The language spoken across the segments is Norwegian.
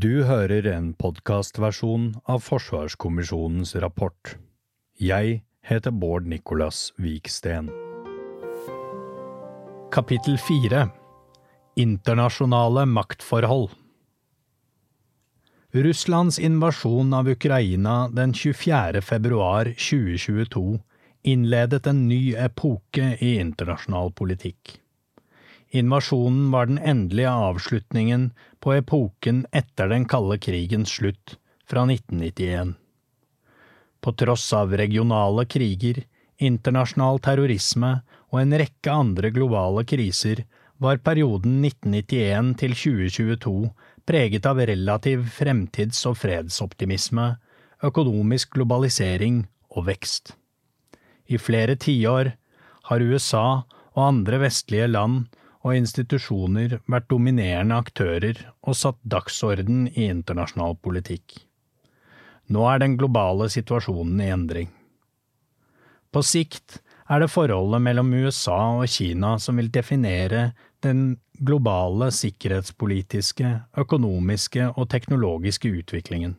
Du hører en podkastversjon av Forsvarskommisjonens rapport. Jeg heter Bård Nicolas Viksten. Kapittel fire Internasjonale maktforhold Russlands invasjon av Ukraina den 24. februar 2022 innledet en ny epoke i internasjonal politikk. Invasjonen var den endelige avslutningen på epoken etter den kalde krigens slutt fra 1991. På tross av regionale kriger, internasjonal terrorisme og en rekke andre globale kriser var perioden 1991 til 2022 preget av relativ fremtids- og fredsoptimisme, økonomisk globalisering og vekst. I flere tiår har USA og andre vestlige land og institusjoner vært dominerende aktører og satt dagsorden i internasjonal politikk. Nå er den globale situasjonen i endring. På sikt er det forholdet mellom USA og Kina som vil definere den globale sikkerhetspolitiske, økonomiske og teknologiske utviklingen.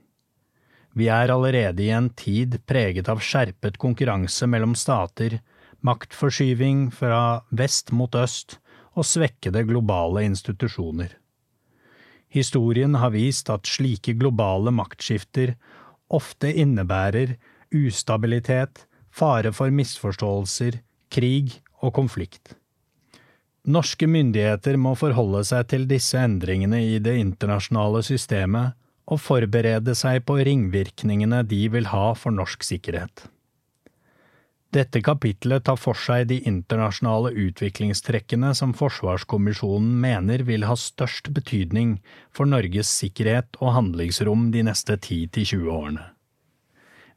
Vi er allerede i en tid preget av skjerpet konkurranse mellom stater, maktforskyving fra vest mot øst og svekkede globale institusjoner. Historien har vist at slike globale maktskifter ofte innebærer ustabilitet, fare for misforståelser, krig og konflikt. Norske myndigheter må forholde seg til disse endringene i det internasjonale systemet og forberede seg på ringvirkningene de vil ha for norsk sikkerhet. Dette kapitlet tar for seg de internasjonale utviklingstrekkene som Forsvarskommisjonen mener vil ha størst betydning for Norges sikkerhet og handlingsrom de neste 10–20 årene.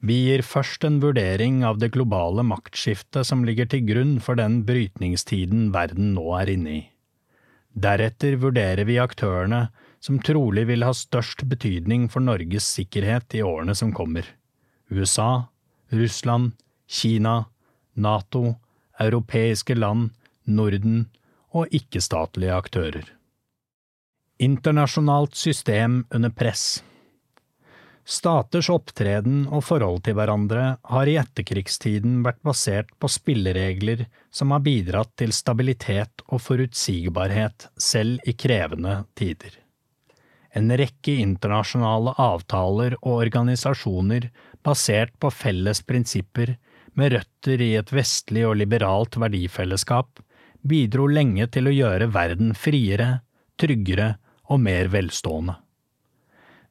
Vi gir først en vurdering av det globale maktskiftet som ligger til grunn for den brytningstiden verden nå er inne i. Deretter vurderer vi aktørene som trolig vil ha størst betydning for Norges sikkerhet i årene som kommer. USA, Russland, Kina, NATO, europeiske land, Norden og ikke-statlige aktører. Internasjonalt system under press Staters opptreden og forhold til hverandre har i etterkrigstiden vært basert på spilleregler som har bidratt til stabilitet og forutsigbarhet selv i krevende tider. En rekke internasjonale avtaler og organisasjoner basert på felles prinsipper med røtter i et vestlig og liberalt verdifellesskap, bidro lenge til å gjøre verden friere, tryggere og mer velstående.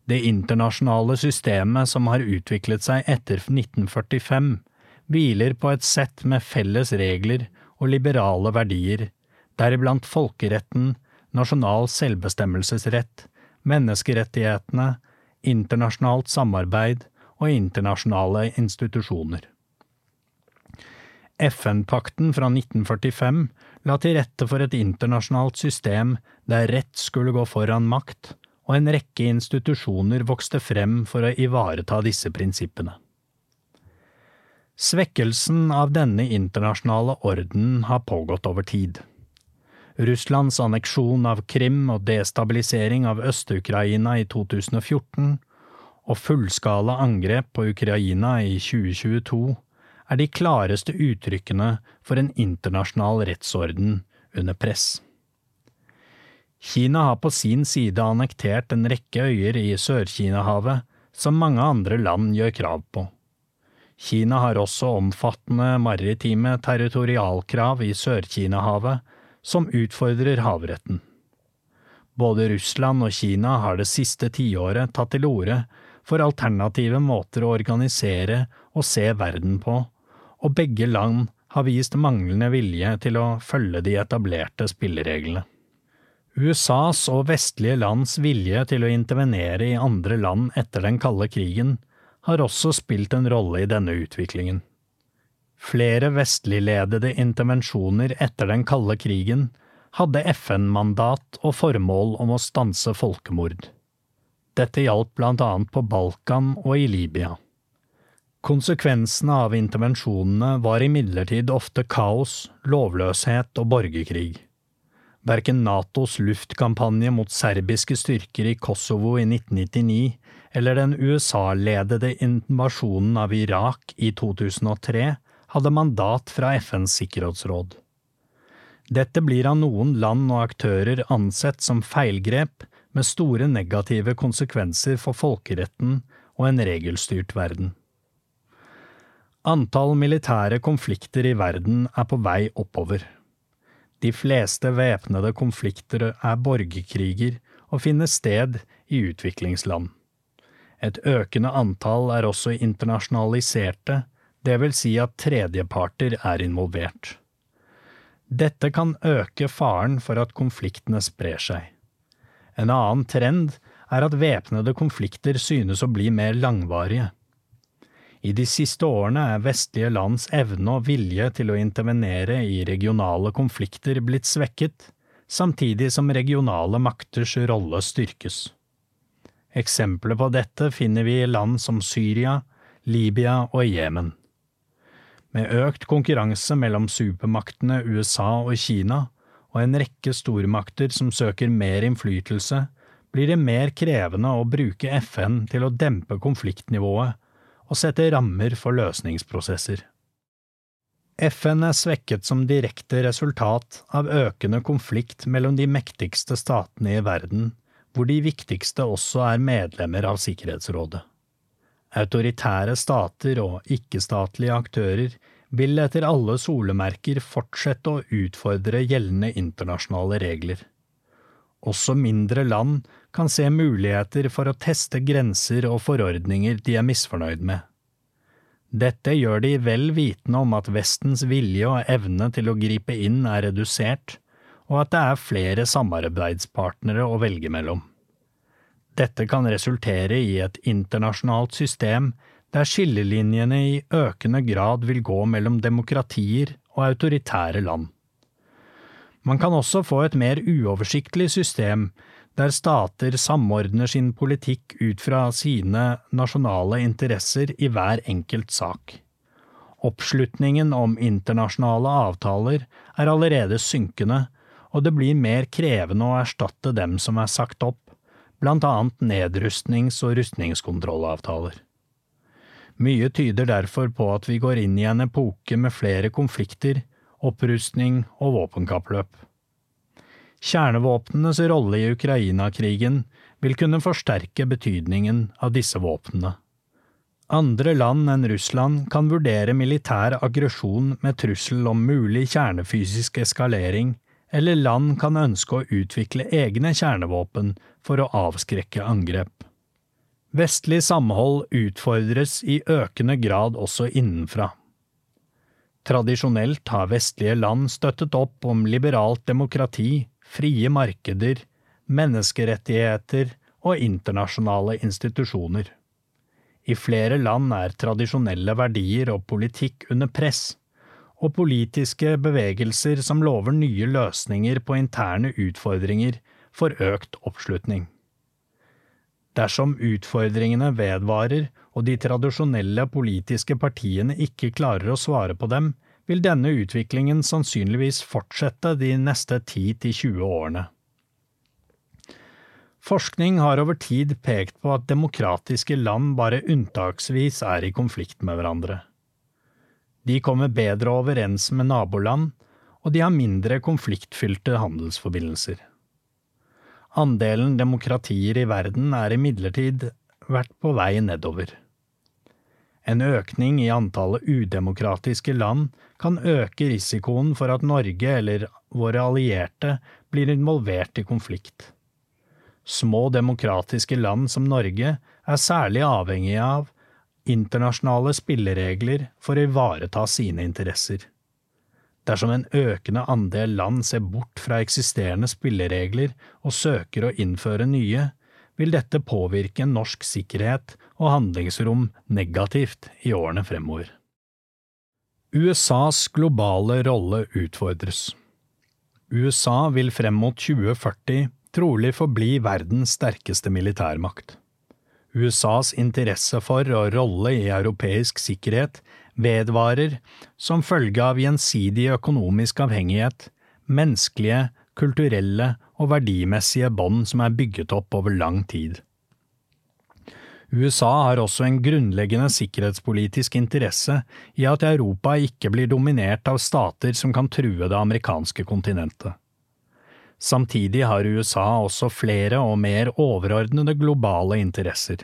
Det internasjonale systemet som har utviklet seg etter 1945, hviler på et sett med felles regler og liberale verdier, deriblant folkeretten, nasjonal selvbestemmelsesrett, menneskerettighetene, internasjonalt samarbeid og internasjonale institusjoner. FN-pakten fra 1945 la til rette for et internasjonalt system der rett skulle gå foran makt, og en rekke institusjoner vokste frem for å ivareta disse prinsippene. Svekkelsen av denne internasjonale ordenen har pågått over tid. Russlands anneksjon av Krim og destabilisering av Øst-Ukraina i 2014 og fullskala angrep på Ukraina i 2022 er de klareste uttrykkene for en internasjonal rettsorden under press. Kina har på sin side annektert en rekke øyer i Sør-Kina-havet som mange andre land gjør krav på. Kina har også omfattende maritime territorialkrav i Sør-Kina-havet som utfordrer havretten. Både Russland og Kina har det siste tiåret tatt til orde for alternative måter å organisere og se verden på, og begge land har vist manglende vilje til å følge de etablerte spillereglene. USAs og vestlige lands vilje til å intervenere i andre land etter den kalde krigen har også spilt en rolle i denne utviklingen. Flere vestligledede intervensjoner etter den kalde krigen hadde FN-mandat og formål om å stanse folkemord. Dette gjaldt blant annet på Balkan og i Libya. Konsekvensene av intervensjonene var imidlertid ofte kaos, lovløshet og borgerkrig. Verken Natos luftkampanje mot serbiske styrker i Kosovo i 1999 eller den USA-ledede invasjonen av Irak i 2003 hadde mandat fra FNs sikkerhetsråd. Dette blir av noen land og aktører ansett som feilgrep med store negative konsekvenser for folkeretten og en regelstyrt verden. Antall militære konflikter i verden er på vei oppover. De fleste væpnede konflikter er borgerkriger og finner sted i utviklingsland. Et økende antall er også internasjonaliserte, det vil si at tredjeparter er involvert. Dette kan øke faren for at konfliktene sprer seg. En annen trend er at væpnede konflikter synes å bli mer langvarige. I de siste årene er vestlige lands evne og vilje til å intervenere i regionale konflikter blitt svekket, samtidig som regionale makters rolle styrkes. Eksempler på dette finner vi i land som Syria, Libya og Jemen. Med økt konkurranse mellom supermaktene USA og Kina, og en rekke stormakter som søker mer innflytelse, blir det mer krevende å bruke FN til å dempe konfliktnivået og sette rammer for løsningsprosesser. FN er svekket som direkte resultat av økende konflikt mellom de mektigste statene i verden, hvor de viktigste også er medlemmer av Sikkerhetsrådet. Autoritære stater og ikke-statlige aktører vil etter alle solemerker fortsette å utfordre gjeldende internasjonale regler. Også mindre land kan se muligheter for å teste grenser og forordninger de er misfornøyd med. Dette gjør de vel vitende om at Vestens vilje og evne til å gripe inn er redusert, og at det er flere samarbeidspartnere å velge mellom. Dette kan resultere i et internasjonalt system der skillelinjene i økende grad vil gå mellom demokratier og autoritære land. Man kan også få et mer uoversiktlig system der stater samordner sin politikk ut fra sine nasjonale interesser i hver enkelt sak. Oppslutningen om internasjonale avtaler er allerede synkende, og det blir mer krevende å erstatte dem som er sagt opp, blant annet nedrustnings- og rustningskontrollavtaler. Mye tyder derfor på at vi går inn i en epoke med flere konflikter, opprustning og våpenkappløp. Kjernevåpnenes rolle i Ukraina-krigen vil kunne forsterke betydningen av disse våpnene. Andre land enn Russland kan vurdere militær aggresjon med trussel om mulig kjernefysisk eskalering, eller land kan ønske å utvikle egne kjernevåpen for å avskrekke angrep. Vestlig samhold utfordres i økende grad også innenfra. Tradisjonelt har vestlige land støttet opp om liberalt demokrati, frie markeder, menneskerettigheter og internasjonale institusjoner. I flere land er tradisjonelle verdier og politikk under press, og politiske bevegelser som lover nye løsninger på interne utfordringer, får økt oppslutning. Dersom utfordringene vedvarer og de tradisjonelle politiske partiene ikke klarer å svare på dem, vil denne utviklingen sannsynligvis fortsette de neste 10–20 årene. Forskning har over tid pekt på at demokratiske land bare unntaksvis er i konflikt med hverandre. De kommer bedre overens med naboland, og de har mindre konfliktfylte handelsforbindelser. Andelen demokratier i verden er imidlertid vært på vei nedover. En økning i antallet udemokratiske land kan øke risikoen for at Norge eller våre allierte blir involvert i konflikt. Små demokratiske land som Norge er særlig avhengige av internasjonale spilleregler for å ivareta sine interesser. Dersom en økende andel land ser bort fra eksisterende spilleregler og søker å innføre nye, vil dette påvirke norsk sikkerhet og handlingsrom negativt i årene fremover. USAs globale rolle utfordres. USA vil frem mot 2040 trolig forbli verdens sterkeste militærmakt. USAs interesse for og rolle i europeisk sikkerhet vedvarer som følge av gjensidig økonomisk avhengighet, menneskelige, kulturelle og verdimessige bånd som er bygget opp over lang tid. USA har også en grunnleggende sikkerhetspolitisk interesse i at Europa ikke blir dominert av stater som kan true det amerikanske kontinentet. Samtidig har USA også flere og mer overordnede globale interesser.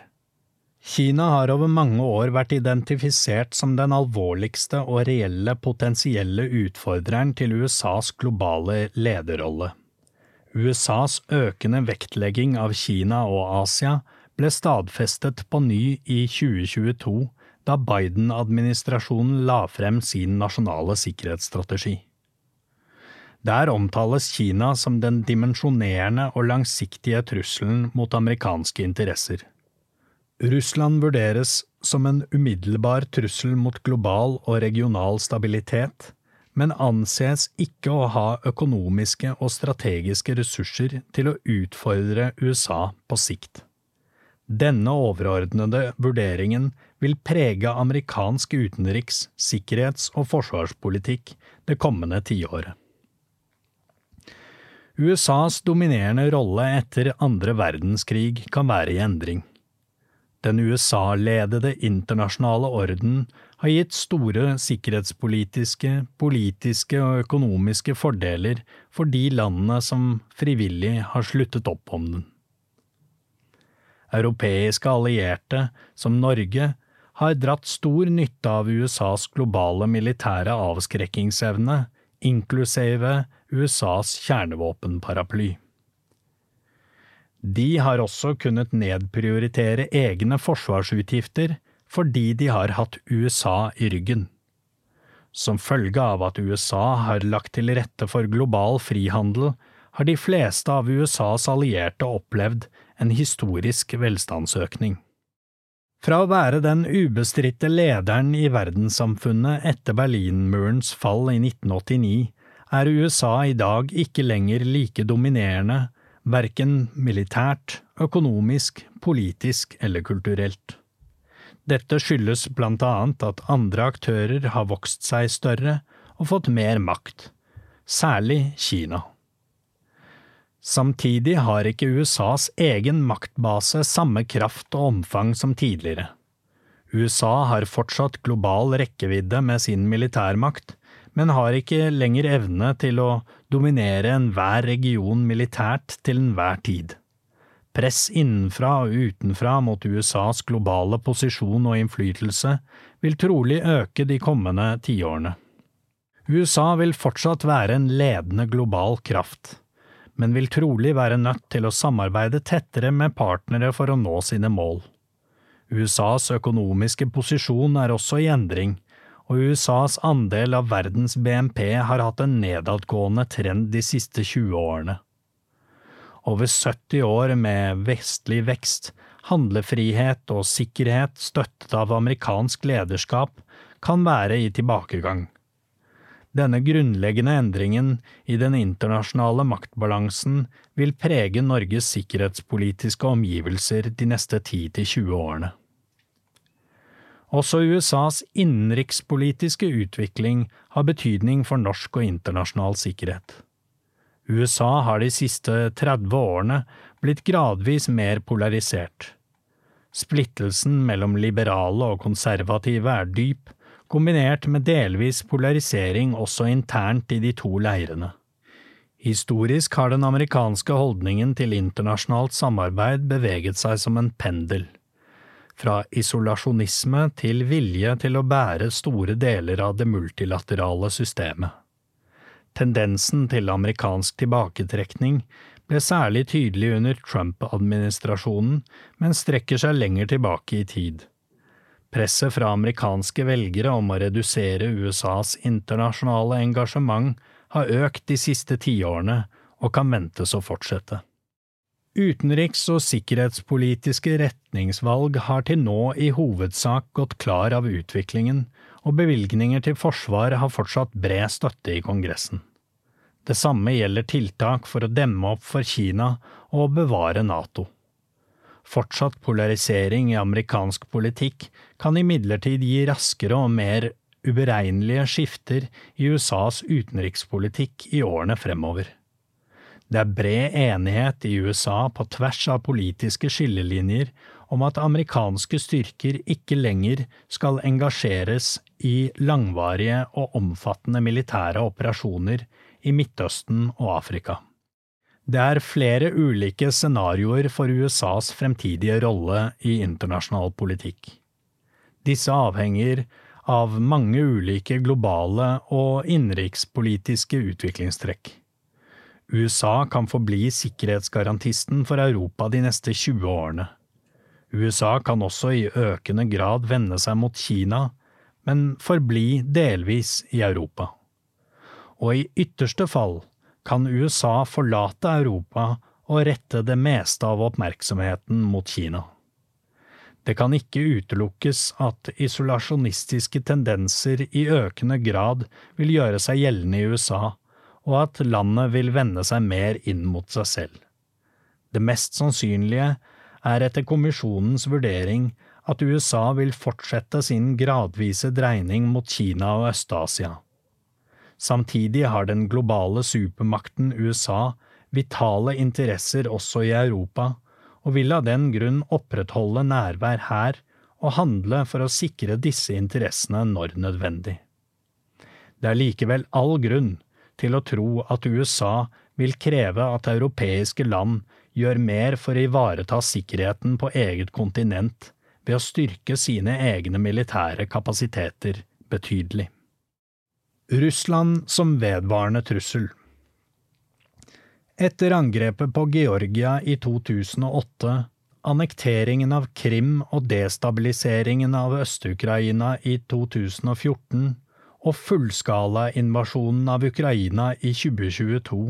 Kina har over mange år vært identifisert som den alvorligste og reelle potensielle utfordreren til USAs globale lederrolle. USAs økende vektlegging av Kina og Asia ble stadfestet på ny i 2022 da Biden-administrasjonen la frem sin nasjonale sikkerhetsstrategi. Der omtales Kina som den dimensjonerende og langsiktige trusselen mot amerikanske interesser. Russland vurderes som en umiddelbar trussel mot global og regional stabilitet, men anses ikke å ha økonomiske og strategiske ressurser til å utfordre USA på sikt. Denne overordnede vurderingen vil prege amerikansk utenriks-, sikkerhets- og forsvarspolitikk det kommende tiåret. USAs dominerende rolle etter andre verdenskrig kan være i endring. Den USA-ledede internasjonale orden har gitt store sikkerhetspolitiske, politiske og økonomiske fordeler for de landene som frivillig har sluttet opp om den. Europeiske allierte, som Norge, har dratt stor nytte av USAs globale militære avskrekkingsevne, inklusive USAs kjernevåpenparaply. De har også kunnet nedprioritere egne forsvarsutgifter fordi de har hatt USA i ryggen. Som følge av at USA har lagt til rette for global frihandel, har de fleste av USAs allierte opplevd en historisk velstandsøkning. Fra å være den ubestridte lederen i verdenssamfunnet etter Berlinmurens fall i 1989, er USA i dag ikke lenger like dominerende verken militært, økonomisk, politisk eller kulturelt. Dette skyldes blant annet at andre aktører har vokst seg større og fått mer makt, særlig Kina. Samtidig har ikke USAs egen maktbase samme kraft og omfang som tidligere. USA har fortsatt global rekkevidde med sin militærmakt, men har ikke lenger evne til å dominere enhver region militært til enhver tid. Press innenfra og utenfra mot USAs globale posisjon og innflytelse vil trolig øke de kommende tiårene. USA vil fortsatt være en ledende global kraft, men vil trolig være nødt til å samarbeide tettere med partnere for å nå sine mål. USAs økonomiske posisjon er også i endring, og USAs andel av verdens BNP har hatt en nedadgående trend de siste 20 årene. Over 70 år med vestlig vekst, handlefrihet og sikkerhet støttet av amerikansk lederskap kan være i tilbakegang. Denne grunnleggende endringen i den internasjonale maktbalansen vil prege Norges sikkerhetspolitiske omgivelser de neste 10–20 årene. Også USAs innenrikspolitiske utvikling har betydning for norsk og internasjonal sikkerhet. USA har de siste 30 årene blitt gradvis mer polarisert. Splittelsen mellom liberale og konservative er dyp, kombinert med delvis polarisering også internt i de to leirene. Historisk har den amerikanske holdningen til internasjonalt samarbeid beveget seg som en pendel fra isolasjonisme til vilje til å bære store deler av det multilaterale systemet. Tendensen til amerikansk tilbaketrekning ble særlig tydelig under Trump-administrasjonen, men strekker seg lenger tilbake i tid. Presset fra amerikanske velgere om å redusere USAs internasjonale engasjement har økt de siste tiårene og kan ventes å fortsette. Utenriks- og sikkerhetspolitiske retningsvalg har til nå i hovedsak gått klar av utviklingen, og bevilgninger til forsvar har fortsatt bred støtte i Kongressen. Det samme gjelder tiltak for å demme opp for Kina og bevare NATO. Fortsatt polarisering i amerikansk politikk kan imidlertid gi raskere og mer uberegnelige skifter i USAs utenrikspolitikk i årene fremover. Det er bred enighet i USA på tvers av politiske skillelinjer om at amerikanske styrker ikke lenger skal engasjeres i langvarige og omfattende militære operasjoner i Midtøsten og Afrika. Det er flere ulike scenarioer for USAs fremtidige rolle i internasjonal politikk. Disse avhenger av mange ulike globale og innenrikspolitiske utviklingstrekk. USA kan forbli sikkerhetsgarantisten for Europa de neste 20 årene. USA kan også i økende grad vende seg mot Kina, men forbli delvis i Europa. Og i ytterste fall kan USA forlate Europa og rette det meste av oppmerksomheten mot Kina. Det kan ikke utelukkes at isolasjonistiske tendenser i økende grad vil gjøre seg gjeldende i USA, og at landet vil vende seg mer inn mot seg selv. Det mest sannsynlige er etter kommisjonens vurdering at USA vil fortsette sin gradvise dreining mot Kina og Øst-Asia. Samtidig har den globale supermakten USA vitale interesser også i Europa, og vil av den grunn opprettholde nærvær her og handle for å sikre disse interessene når nødvendig. Det er likevel all grunn til å tro at USA vil kreve at europeiske land gjør mer for å ivareta sikkerheten på eget kontinent ved å styrke sine egne militære kapasiteter betydelig. Russland som vedvarende trussel Etter angrepet på Georgia i 2008, annekteringen av Krim og destabiliseringen av Øst-Ukraina i 2014 og fullskalainvasjonen av Ukraina i 2022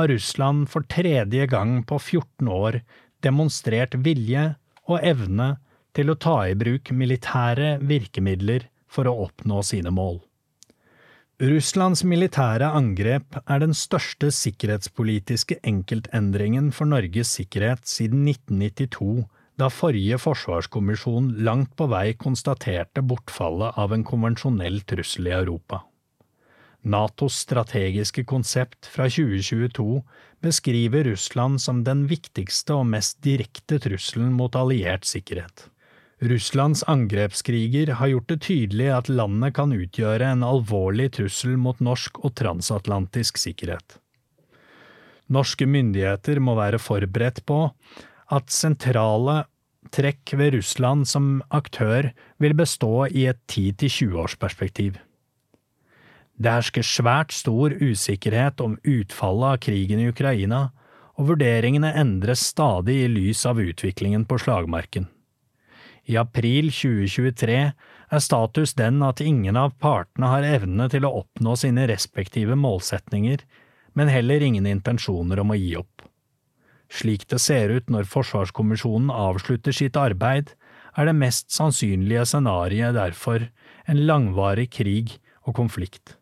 har Russland for tredje gang på 14 år demonstrert vilje og evne til å ta i bruk militære virkemidler for å oppnå sine mål. Russlands militære angrep er den største sikkerhetspolitiske enkeltendringen for Norges sikkerhet siden 1992, da forrige forsvarskommisjon langt på vei konstaterte bortfallet av en konvensjonell trussel i Europa. Natos strategiske konsept fra 2022 beskriver Russland som den viktigste og mest direkte trusselen mot alliert sikkerhet. Russlands angrepskriger har gjort det tydelig at landet kan utgjøre en alvorlig trussel mot norsk og transatlantisk sikkerhet. Norske myndigheter må være forberedt på at sentrale trekk ved Russland som aktør vil bestå i et 10–20-årsperspektiv. Det hersker svært stor usikkerhet om utfallet av krigen i Ukraina, og vurderingene endres stadig i lys av utviklingen på slagmarken. I april 2023 er status den at ingen av partene har evne til å oppnå sine respektive målsetninger, men heller ingen intensjoner om å gi opp. Slik det ser ut når Forsvarskommisjonen avslutter sitt arbeid, er det mest sannsynlige scenarioet derfor en langvarig krig og konflikt.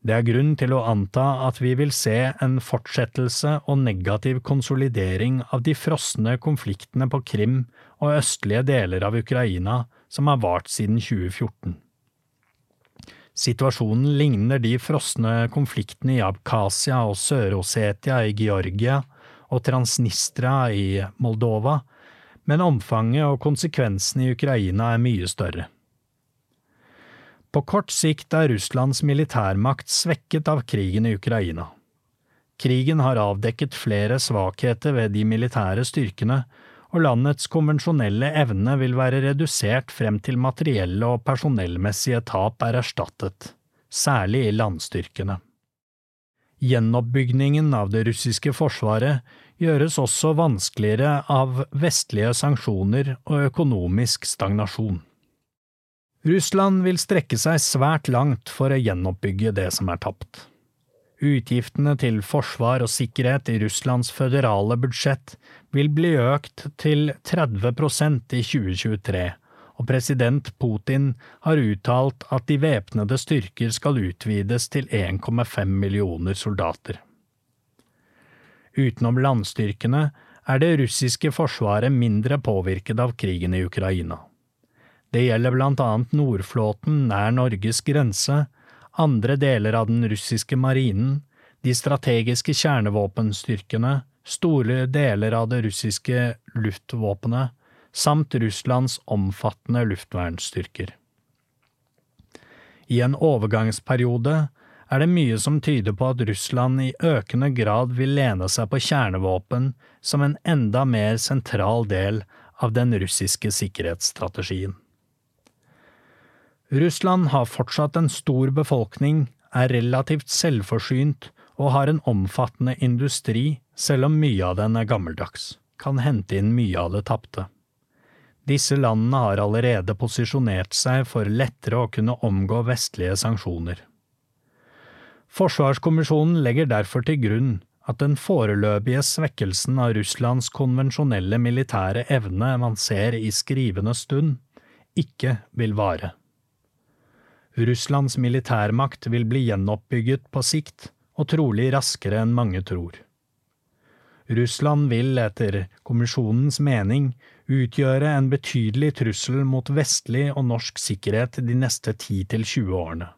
Det er grunn til å anta at vi vil se en fortsettelse og negativ konsolidering av de frosne konfliktene på Krim og østlige deler av Ukraina som har vart siden 2014. Situasjonen ligner de frosne konfliktene i Abkhasia og Sør-Osetia i Georgia og Transnistria i Moldova, men omfanget og konsekvensene i Ukraina er mye større. På kort sikt er Russlands militærmakt svekket av krigen i Ukraina. Krigen har avdekket flere svakheter ved de militære styrkene, og landets konvensjonelle evne vil være redusert frem til materielle og personellmessige tap er erstattet, særlig i landstyrkene. Gjenoppbygningen av det russiske forsvaret gjøres også vanskeligere av vestlige sanksjoner og økonomisk stagnasjon. Russland vil strekke seg svært langt for å gjenoppbygge det som er tapt. Utgiftene til forsvar og sikkerhet i Russlands føderale budsjett vil bli økt til 30% i 2023, og president Putin har uttalt at de væpnede styrker skal utvides til 1,5 millioner soldater. Utenom landstyrkene er det russiske forsvaret mindre påvirket av krigen i Ukraina. Det gjelder blant annet Nordflåten nær Norges grense, andre deler av den russiske marinen, de strategiske kjernevåpenstyrkene, store deler av det russiske luftvåpenet, samt Russlands omfattende luftvernstyrker. I en overgangsperiode er det mye som tyder på at Russland i økende grad vil lene seg på kjernevåpen som en enda mer sentral del av den russiske sikkerhetsstrategien. Russland har fortsatt en stor befolkning, er relativt selvforsynt og har en omfattende industri, selv om mye av den er gammeldags, kan hente inn mye av det tapte. Disse landene har allerede posisjonert seg for lettere å kunne omgå vestlige sanksjoner. Forsvarskommisjonen legger derfor til grunn at den foreløpige svekkelsen av Russlands konvensjonelle militære evne man ser i skrivende stund, ikke vil vare. Russlands militærmakt vil bli gjenoppbygget på sikt, og trolig raskere enn mange tror. Russland vil, etter kommisjonens mening, utgjøre en betydelig trussel mot vestlig og norsk sikkerhet de neste 10–20 årene.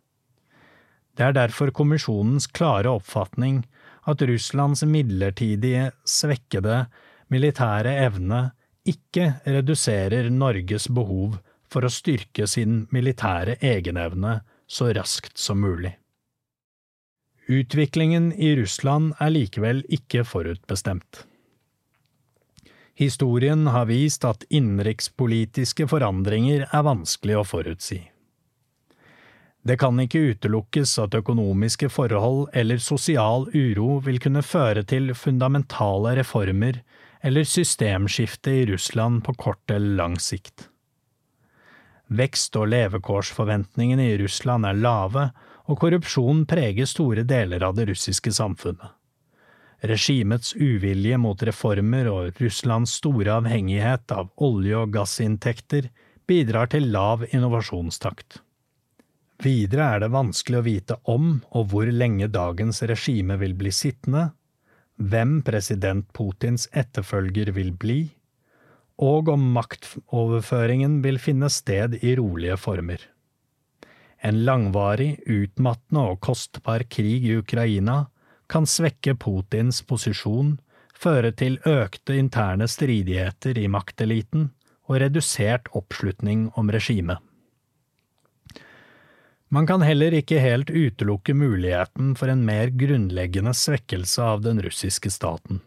Det er derfor kommisjonens klare oppfatning at Russlands midlertidige, svekkede militære evne ikke reduserer Norges behov for å styrke sin militære egenevne så raskt som mulig. Utviklingen i Russland er likevel ikke forutbestemt. Historien har vist at innenrikspolitiske forandringer er vanskelig å forutsi. Det kan ikke utelukkes at økonomiske forhold eller sosial uro vil kunne føre til fundamentale reformer eller systemskifte i Russland på kort eller lang sikt. Vekst- og levekårsforventningene i Russland er lave, og korrupsjon preger store deler av det russiske samfunnet. Regimets uvilje mot reformer og Russlands store avhengighet av olje- og gassinntekter bidrar til lav innovasjonstakt. Videre er det vanskelig å vite om og hvor lenge dagens regime vil bli sittende, hvem president Putins etterfølger vil bli, og om maktoverføringen vil finne sted i rolige former. En langvarig, utmattende og kostbar krig i Ukraina kan svekke Putins posisjon, føre til økte interne stridigheter i makteliten og redusert oppslutning om regimet. Man kan heller ikke helt utelukke muligheten for en mer grunnleggende svekkelse av den russiske staten.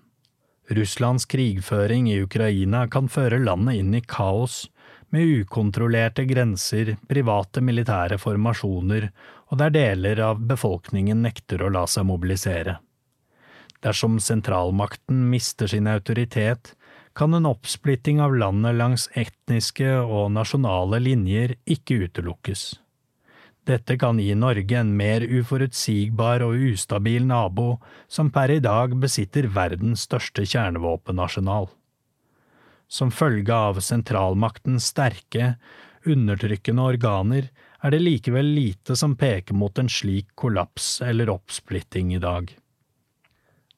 Russlands krigføring i Ukraina kan føre landet inn i kaos, med ukontrollerte grenser, private militære formasjoner og der deler av befolkningen nekter å la seg mobilisere. Dersom sentralmakten mister sin autoritet, kan en oppsplitting av landet langs etniske og nasjonale linjer ikke utelukkes. Dette kan gi Norge en mer uforutsigbar og ustabil nabo som per i dag besitter verdens største kjernevåpenarsenal. Som følge av sentralmaktens sterke, undertrykkende organer er det likevel lite som peker mot en slik kollaps eller oppsplitting i dag.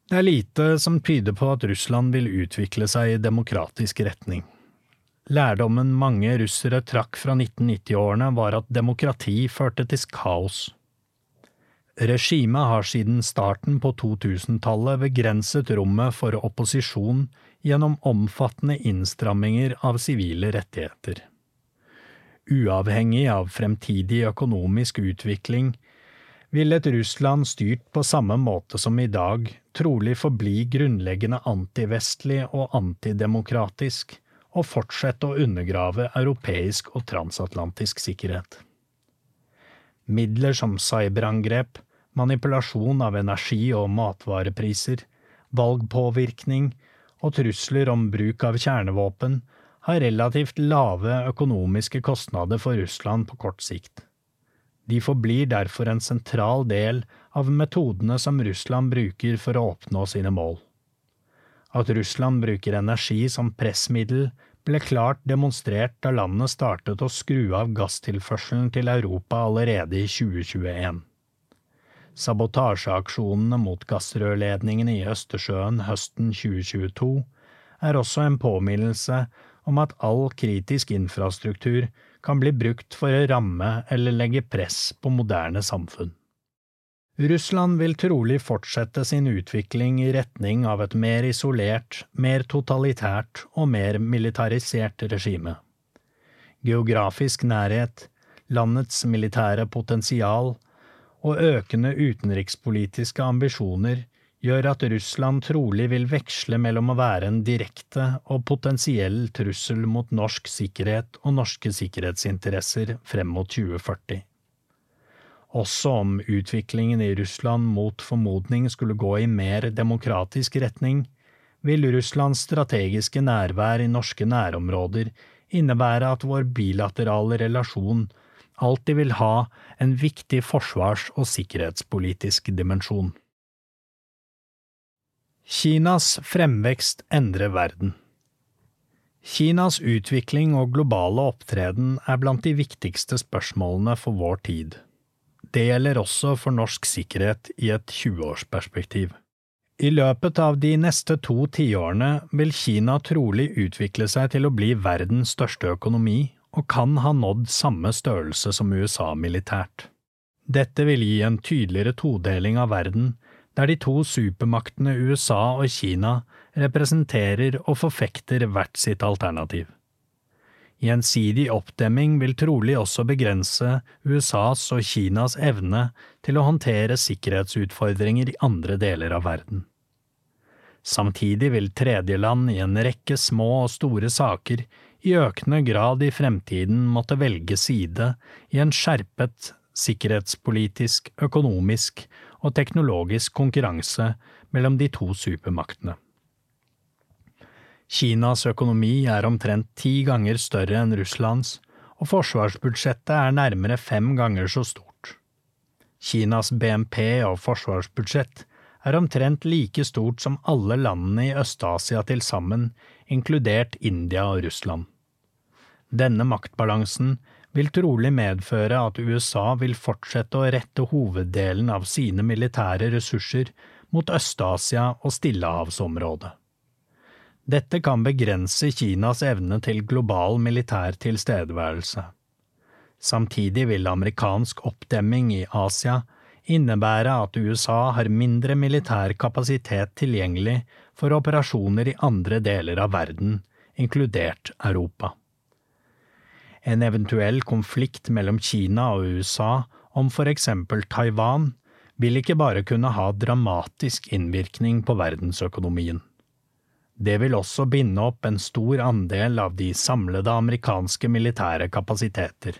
Det er lite som tyder på at Russland vil utvikle seg i demokratisk retning. Lærdommen mange russere trakk fra 1990-årene var at demokrati førte til kaos. Regimet har siden starten på 2000-tallet begrenset rommet for opposisjon gjennom omfattende innstramminger av sivile rettigheter. Uavhengig av fremtidig økonomisk utvikling vil et Russland styrt på samme måte som i dag trolig forbli grunnleggende antivestlig og antidemokratisk, og fortsette å undergrave europeisk og transatlantisk sikkerhet. Midler som cyberangrep, manipulasjon av energi- og matvarepriser, valgpåvirkning og trusler om bruk av kjernevåpen har relativt lave økonomiske kostnader for Russland på kort sikt. De forblir derfor en sentral del av metodene som Russland bruker for å oppnå sine mål. At Russland bruker energi som pressmiddel, ble klart demonstrert da landet startet å skru av gasstilførselen til Europa allerede i 2021. Sabotasjeaksjonene mot gassrørledningene i Østersjøen høsten 2022 er også en påminnelse om at all kritisk infrastruktur kan bli brukt for å ramme eller legge press på moderne samfunn. Russland vil trolig fortsette sin utvikling i retning av et mer isolert, mer totalitært og mer militarisert regime. Geografisk nærhet, landets militære potensial og økende utenrikspolitiske ambisjoner gjør at Russland trolig vil veksle mellom å være en direkte og potensiell trussel mot norsk sikkerhet og norske sikkerhetsinteresser frem mot 2040 også om utviklingen i Russland mot formodning skulle gå i mer demokratisk retning, vil Russlands strategiske nærvær i norske nærområder innebære at vår bilaterale relasjon alltid vil ha en viktig forsvars- og sikkerhetspolitisk dimensjon. Kinas fremvekst endrer verden. Kinas utvikling og globale opptreden er blant de viktigste spørsmålene for vår tid. Det gjelder også for norsk sikkerhet i et 20-årsperspektiv. I løpet av de neste to tiårene vil Kina trolig utvikle seg til å bli verdens største økonomi, og kan ha nådd samme størrelse som USA militært. Dette vil gi en tydeligere todeling av verden, der de to supermaktene USA og Kina representerer og forfekter hvert sitt alternativ. Gjensidig oppdemming vil trolig også begrense USAs og Kinas evne til å håndtere sikkerhetsutfordringer i andre deler av verden. Samtidig vil tredjeland i en rekke små og store saker i økende grad i fremtiden måtte velge side i en skjerpet sikkerhetspolitisk, økonomisk og teknologisk konkurranse mellom de to supermaktene. Kinas økonomi er omtrent ti ganger større enn Russlands, og forsvarsbudsjettet er nærmere fem ganger så stort. Kinas BNP og forsvarsbudsjett er omtrent like stort som alle landene i Øst-Asia til sammen, inkludert India og Russland. Denne maktbalansen vil trolig medføre at USA vil fortsette å rette hoveddelen av sine militære ressurser mot Øst-Asia og Stillehavsområdet. Dette kan begrense Kinas evne til global militær tilstedeværelse. Samtidig vil amerikansk oppdemming i Asia innebære at USA har mindre militær kapasitet tilgjengelig for operasjoner i andre deler av verden, inkludert Europa. En eventuell konflikt mellom Kina og USA om for eksempel Taiwan vil ikke bare kunne ha dramatisk innvirkning på verdensøkonomien. Det vil også binde opp en stor andel av de samlede amerikanske militære kapasiteter.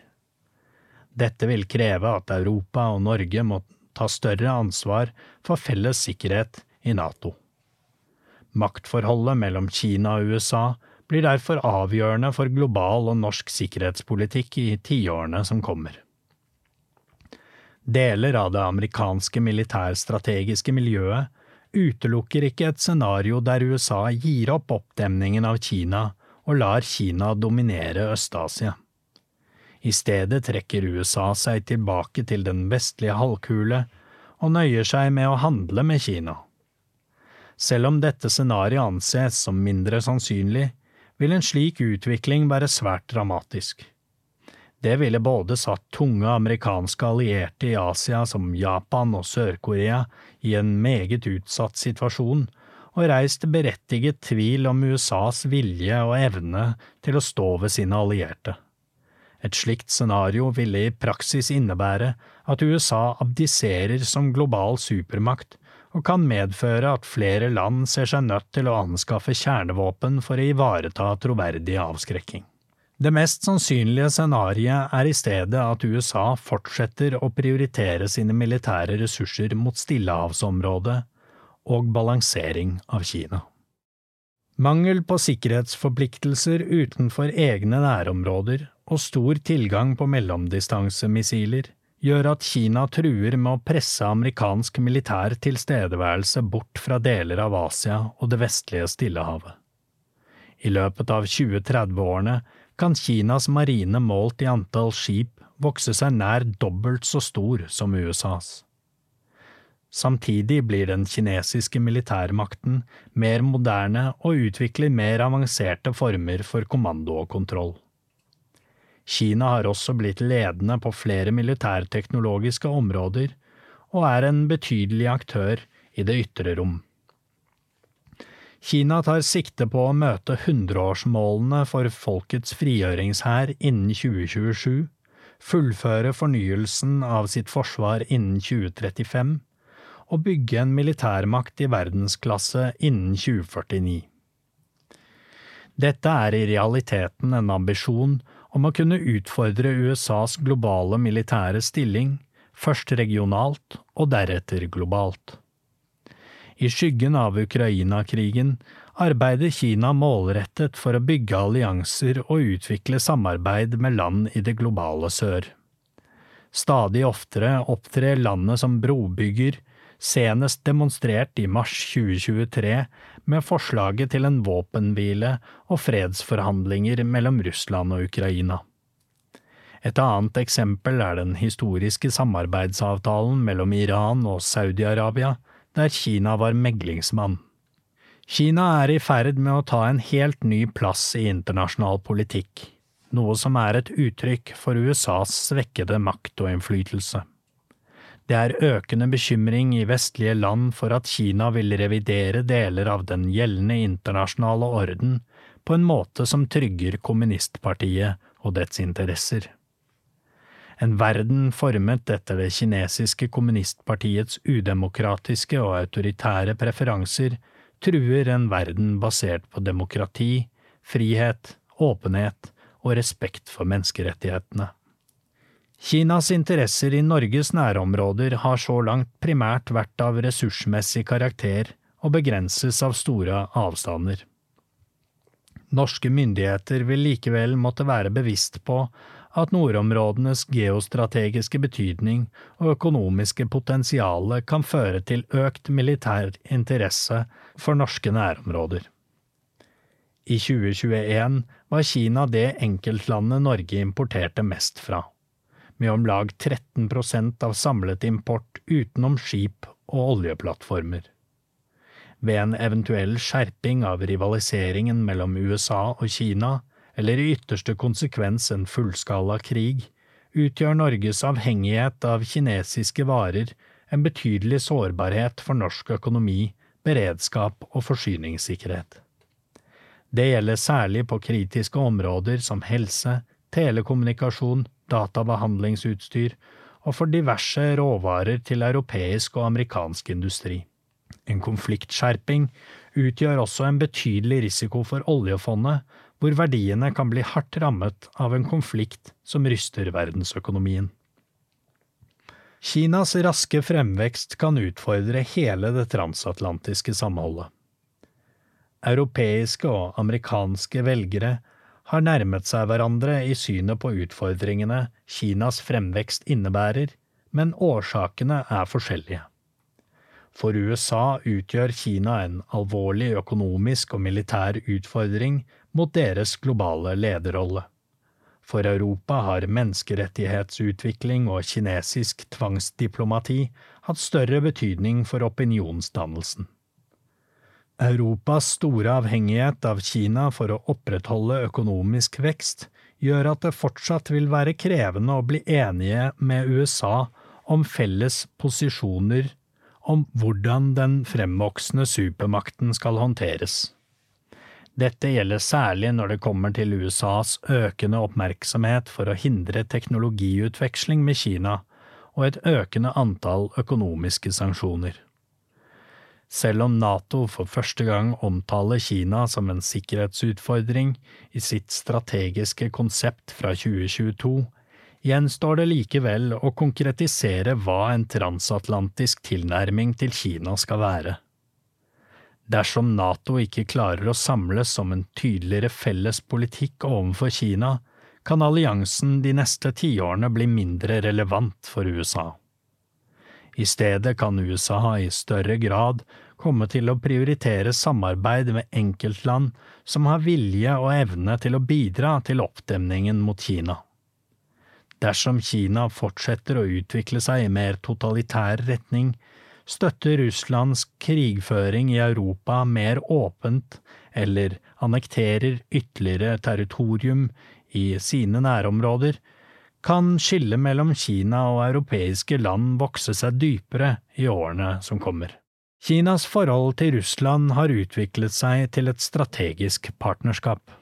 Dette vil kreve at Europa og Norge må ta større ansvar for felles sikkerhet i NATO. Maktforholdet mellom Kina og USA blir derfor avgjørende for global og norsk sikkerhetspolitikk i tiårene som kommer. Deler av det amerikanske militærstrategiske miljøet utelukker ikke et scenario der USA gir opp oppdemningen av Kina og lar Kina dominere Øst-Asia. I stedet trekker USA seg tilbake til den vestlige halvkule og nøyer seg med å handle med Kina. Selv om dette scenarioet anses som mindre sannsynlig, vil en slik utvikling være svært dramatisk. Det ville både satt tunge amerikanske allierte i Asia som Japan og Sør-Korea i en meget utsatt situasjon, og reist berettiget tvil om USAs vilje og evne til å stå ved sine allierte. Et slikt scenario ville i praksis innebære at USA abdiserer som global supermakt, og kan medføre at flere land ser seg nødt til å anskaffe kjernevåpen for å ivareta troverdig avskrekking. Det mest sannsynlige scenarioet er i stedet at USA fortsetter å prioritere sine militære ressurser mot Stillehavsområdet og balansering av Kina. Mangel på sikkerhetsforpliktelser utenfor egne nærområder og stor tilgang på mellomdistansemissiler gjør at Kina truer med å presse amerikansk militær tilstedeværelse bort fra deler av Asia og det vestlige Stillehavet. I løpet av 2030-årene kan Kinas marine målt i antall skip vokse seg nær dobbelt så stor som USAs. Samtidig blir den kinesiske militærmakten mer moderne og utvikler mer avanserte former for kommando og kontroll. Kina har også blitt ledende på flere militærteknologiske områder, og er en betydelig aktør i det ytre rom. Kina tar sikte på å møte hundreårsmålene for folkets frigjøringshær innen 2027, fullføre fornyelsen av sitt forsvar innen 2035 og bygge en militærmakt i verdensklasse innen 2049. Dette er i realiteten en ambisjon om å kunne utfordre USAs globale militære stilling, først regionalt og deretter globalt. I skyggen av Ukraina-krigen arbeider Kina målrettet for å bygge allianser og utvikle samarbeid med land i det globale sør. Stadig oftere opptrer landet som brobygger, senest demonstrert i mars 2023 med forslaget til en våpenhvile og fredsforhandlinger mellom Russland og Ukraina. Et annet eksempel er den historiske samarbeidsavtalen mellom Iran og Saudi-Arabia, der Kina var meglingsmann. Kina er i ferd med å ta en helt ny plass i internasjonal politikk, noe som er et uttrykk for USAs svekkede makt og innflytelse. Det er økende bekymring i vestlige land for at Kina vil revidere deler av den gjeldende internasjonale orden på en måte som trygger kommunistpartiet og dets interesser. En verden formet etter det kinesiske kommunistpartiets udemokratiske og autoritære preferanser truer en verden basert på demokrati, frihet, åpenhet og respekt for menneskerettighetene. Kinas interesser i Norges nærområder har så langt primært vært av ressursmessig karakter og begrenses av store avstander. Norske myndigheter vil likevel måtte være bevisst på at nordområdenes geostrategiske betydning og økonomiske potensial kan føre til økt militær interesse for norske nærområder. I 2021 var Kina det enkeltlandet Norge importerte mest fra, med om lag 13% av samlet import utenom skip og oljeplattformer. Ved en eventuell skjerping av rivaliseringen mellom USA og Kina eller i ytterste konsekvens en fullskala krig, utgjør Norges avhengighet av kinesiske varer en betydelig sårbarhet for norsk økonomi, beredskap og forsyningssikkerhet. Det gjelder særlig på kritiske områder som helse, telekommunikasjon, databehandlingsutstyr og for diverse råvarer til europeisk og amerikansk industri. En konfliktskjerping utgjør også en betydelig risiko for oljefondet, hvor verdiene kan bli hardt rammet av en konflikt som ryster verdensøkonomien. Kinas raske fremvekst kan utfordre hele det transatlantiske samholdet. Europeiske og amerikanske velgere har nærmet seg hverandre i synet på utfordringene Kinas fremvekst innebærer, men årsakene er forskjellige. For USA utgjør Kina en alvorlig økonomisk og militær utfordring mot deres globale lederrolle. For Europa har menneskerettighetsutvikling og kinesisk tvangsdiplomati hatt større betydning for opinionsdannelsen. Europas store avhengighet av Kina for å opprettholde økonomisk vekst gjør at det fortsatt vil være krevende å bli enige med USA om felles posisjoner om hvordan den fremvoksende supermakten skal håndteres. Dette gjelder særlig når det kommer til USAs økende oppmerksomhet for å hindre teknologiutveksling med Kina og et økende antall økonomiske sanksjoner. Selv om Nato for første gang omtaler Kina som en sikkerhetsutfordring i sitt strategiske konsept fra 2022, gjenstår det likevel å konkretisere hva en transatlantisk tilnærming til Kina skal være. Dersom Nato ikke klarer å samles om en tydeligere felles politikk overfor Kina, kan alliansen de neste tiårene bli mindre relevant for USA. I stedet kan USA i større grad komme til å prioritere samarbeid med enkeltland som har vilje og evne til å bidra til oppdemningen mot Kina. Dersom Kina fortsetter å utvikle seg i mer totalitær retning, støtter Russlands krigføring i Europa mer åpent eller annekterer ytterligere territorium i sine nærområder, kan skillet mellom Kina og europeiske land vokse seg dypere i årene som kommer. Kinas forhold til Russland har utviklet seg til et strategisk partnerskap.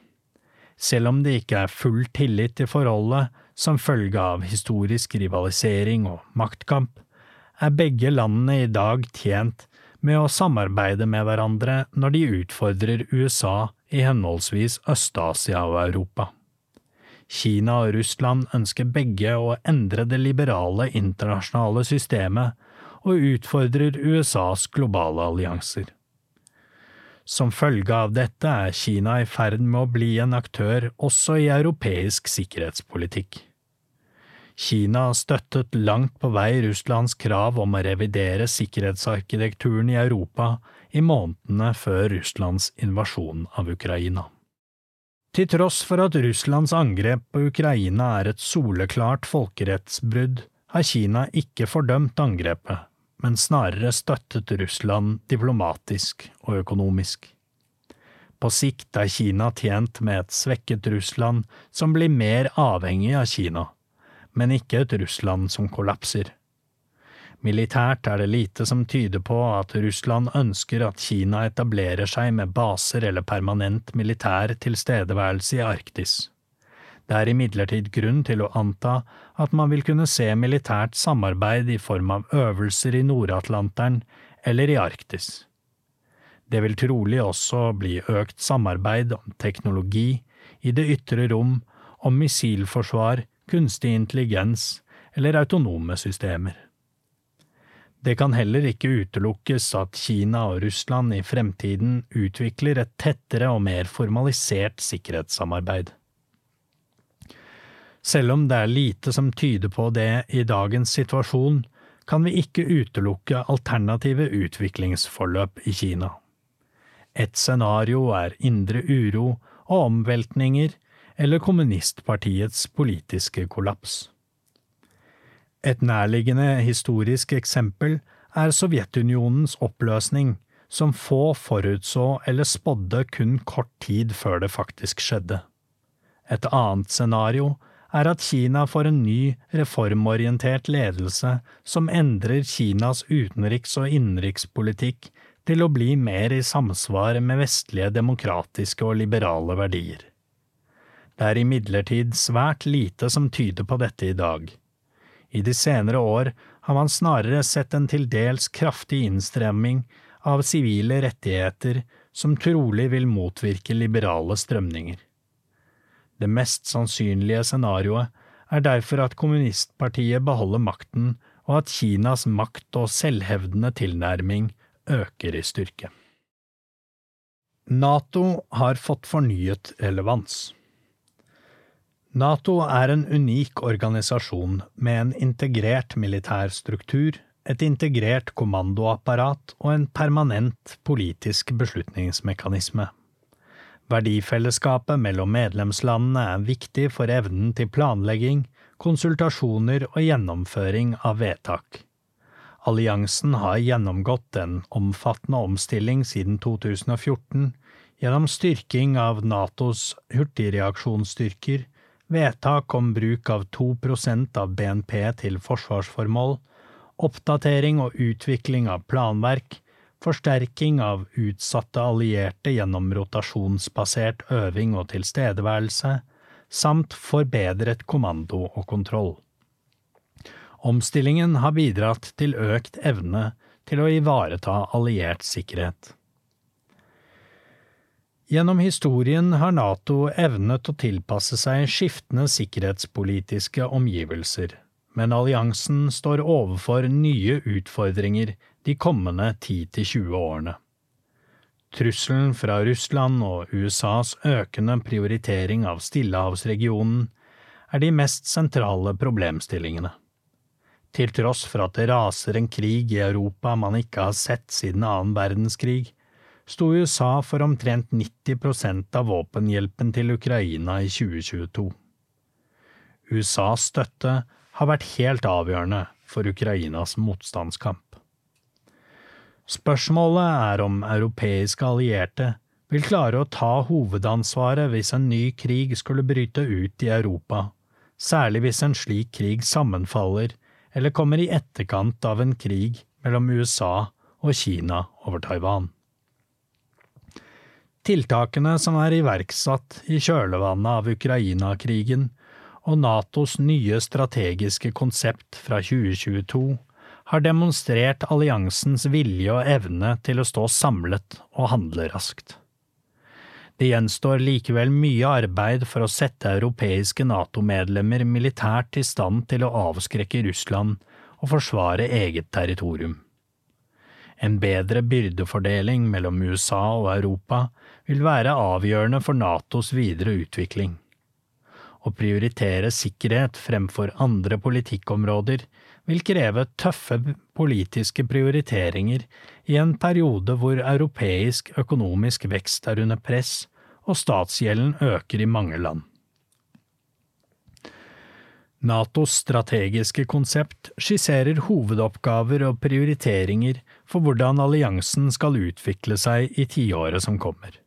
Selv om det ikke er full tillit til forholdet som følge av historisk rivalisering og maktkamp, er begge landene i dag tjent med å samarbeide med hverandre når de utfordrer USA i henholdsvis Øst-Asia og Europa. Kina og Russland ønsker begge å endre det liberale internasjonale systemet og utfordrer USAs globale allianser. Som følge av dette er Kina i ferd med å bli en aktør også i europeisk sikkerhetspolitikk. Kina støttet langt på vei Russlands krav om å revidere sikkerhetsarkitekturen i Europa i månedene før Russlands invasjon av Ukraina. Til tross for at Russlands angrep på Ukraina er et soleklart folkerettsbrudd, har Kina ikke fordømt angrepet, men snarere støttet Russland diplomatisk og økonomisk. På sikt er Kina tjent med et svekket Russland som blir mer avhengig av Kina, men ikke et Russland som kollapser. Militært er det lite som tyder på at Russland ønsker at Kina etablerer seg med baser eller permanent militær tilstedeværelse i Arktis. Det er imidlertid grunn til å anta at man vil kunne se militært samarbeid i form av øvelser i Nord-Atlanteren eller i Arktis. Det vil trolig også bli økt samarbeid om teknologi, i det ytre rom, om missilforsvar, kunstig intelligens eller autonome systemer. Det kan heller ikke utelukkes at Kina og Russland i fremtiden utvikler et tettere og mer formalisert sikkerhetssamarbeid. Selv om det er lite som tyder på det i dagens situasjon, kan vi ikke utelukke alternative utviklingsforløp i Kina. Et scenario er indre uro og omveltninger eller kommunistpartiets politiske kollaps. Et nærliggende historisk eksempel er Sovjetunionens oppløsning, som få forutså eller spådde kun kort tid før det faktisk skjedde. Et annet scenario er at Kina får en ny, reformorientert ledelse som endrer Kinas utenriks- og innenrikspolitikk til å bli mer i samsvar med vestlige demokratiske og liberale verdier. Det er imidlertid svært lite som tyder på dette i dag. I de senere år har man snarere sett en til dels kraftig innstremming av sivile rettigheter som trolig vil motvirke liberale strømninger. Det mest sannsynlige scenarioet er derfor at kommunistpartiet beholder makten, og at Kinas makt og selvhevdende tilnærming øker i styrke. Nato har fått fornyet relevans. Nato er en unik organisasjon med en integrert militær struktur, et integrert kommandoapparat og en permanent politisk beslutningsmekanisme. Verdifellesskapet mellom medlemslandene er viktig for evnen til planlegging, konsultasjoner og gjennomføring av vedtak. Alliansen har gjennomgått en omfattende omstilling siden 2014 gjennom styrking av Natos hurtigreaksjonsstyrker, vedtak om bruk av 2% av BNP til forsvarsformål, oppdatering og utvikling av planverk, forsterking av utsatte allierte gjennom rotasjonsbasert øving og tilstedeværelse, samt forbedret kommando og kontroll. Omstillingen har bidratt til økt evne til å ivareta alliert sikkerhet. Gjennom historien har Nato evnet å tilpasse seg skiftende sikkerhetspolitiske omgivelser, men alliansen står overfor nye utfordringer de kommende 10–20 årene. Trusselen fra Russland og USAs økende prioritering av Stillehavsregionen er de mest sentrale problemstillingene. Til tross for at det raser en krig i Europa man ikke har sett siden annen verdenskrig, sto USA for omtrent 90% av våpenhjelpen til Ukraina i 2022. USAs støtte har vært helt avgjørende for Ukrainas motstandskamp. Spørsmålet er om europeiske allierte vil klare å ta hovedansvaret hvis en ny krig skulle bryte ut i Europa, særlig hvis en slik krig sammenfaller eller kommer i etterkant av en krig mellom USA og Kina over Taiwan. Tiltakene som er iverksatt i kjølvannet av Ukraina-krigen og Natos nye strategiske konsept fra 2022 har demonstrert alliansens vilje og evne til å stå samlet og handle raskt. Det gjenstår likevel mye arbeid for å sette europeiske NATO-medlemmer militært i stand til å avskrekke Russland og forsvare eget territorium. En bedre byrdefordeling mellom USA og Europa vil være avgjørende for Natos videre utvikling. Å prioritere sikkerhet fremfor andre politikkområder vil kreve tøffe politiske prioriteringer i en periode hvor europeisk økonomisk vekst er under press og statsgjelden øker i mange land. Natos strategiske konsept skisserer hovedoppgaver og prioriteringer for hvordan alliansen skal utvikle seg i tiåret som kommer.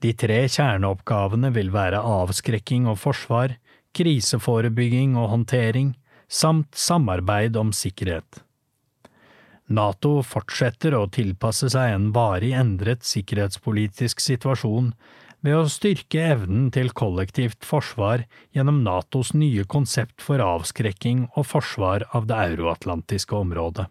De tre kjerneoppgavene vil være avskrekking og forsvar, kriseforebygging og håndtering, samt samarbeid om sikkerhet. Nato fortsetter å tilpasse seg en varig endret sikkerhetspolitisk situasjon ved å styrke evnen til kollektivt forsvar gjennom Natos nye konsept for avskrekking og forsvar av det euroatlantiske området.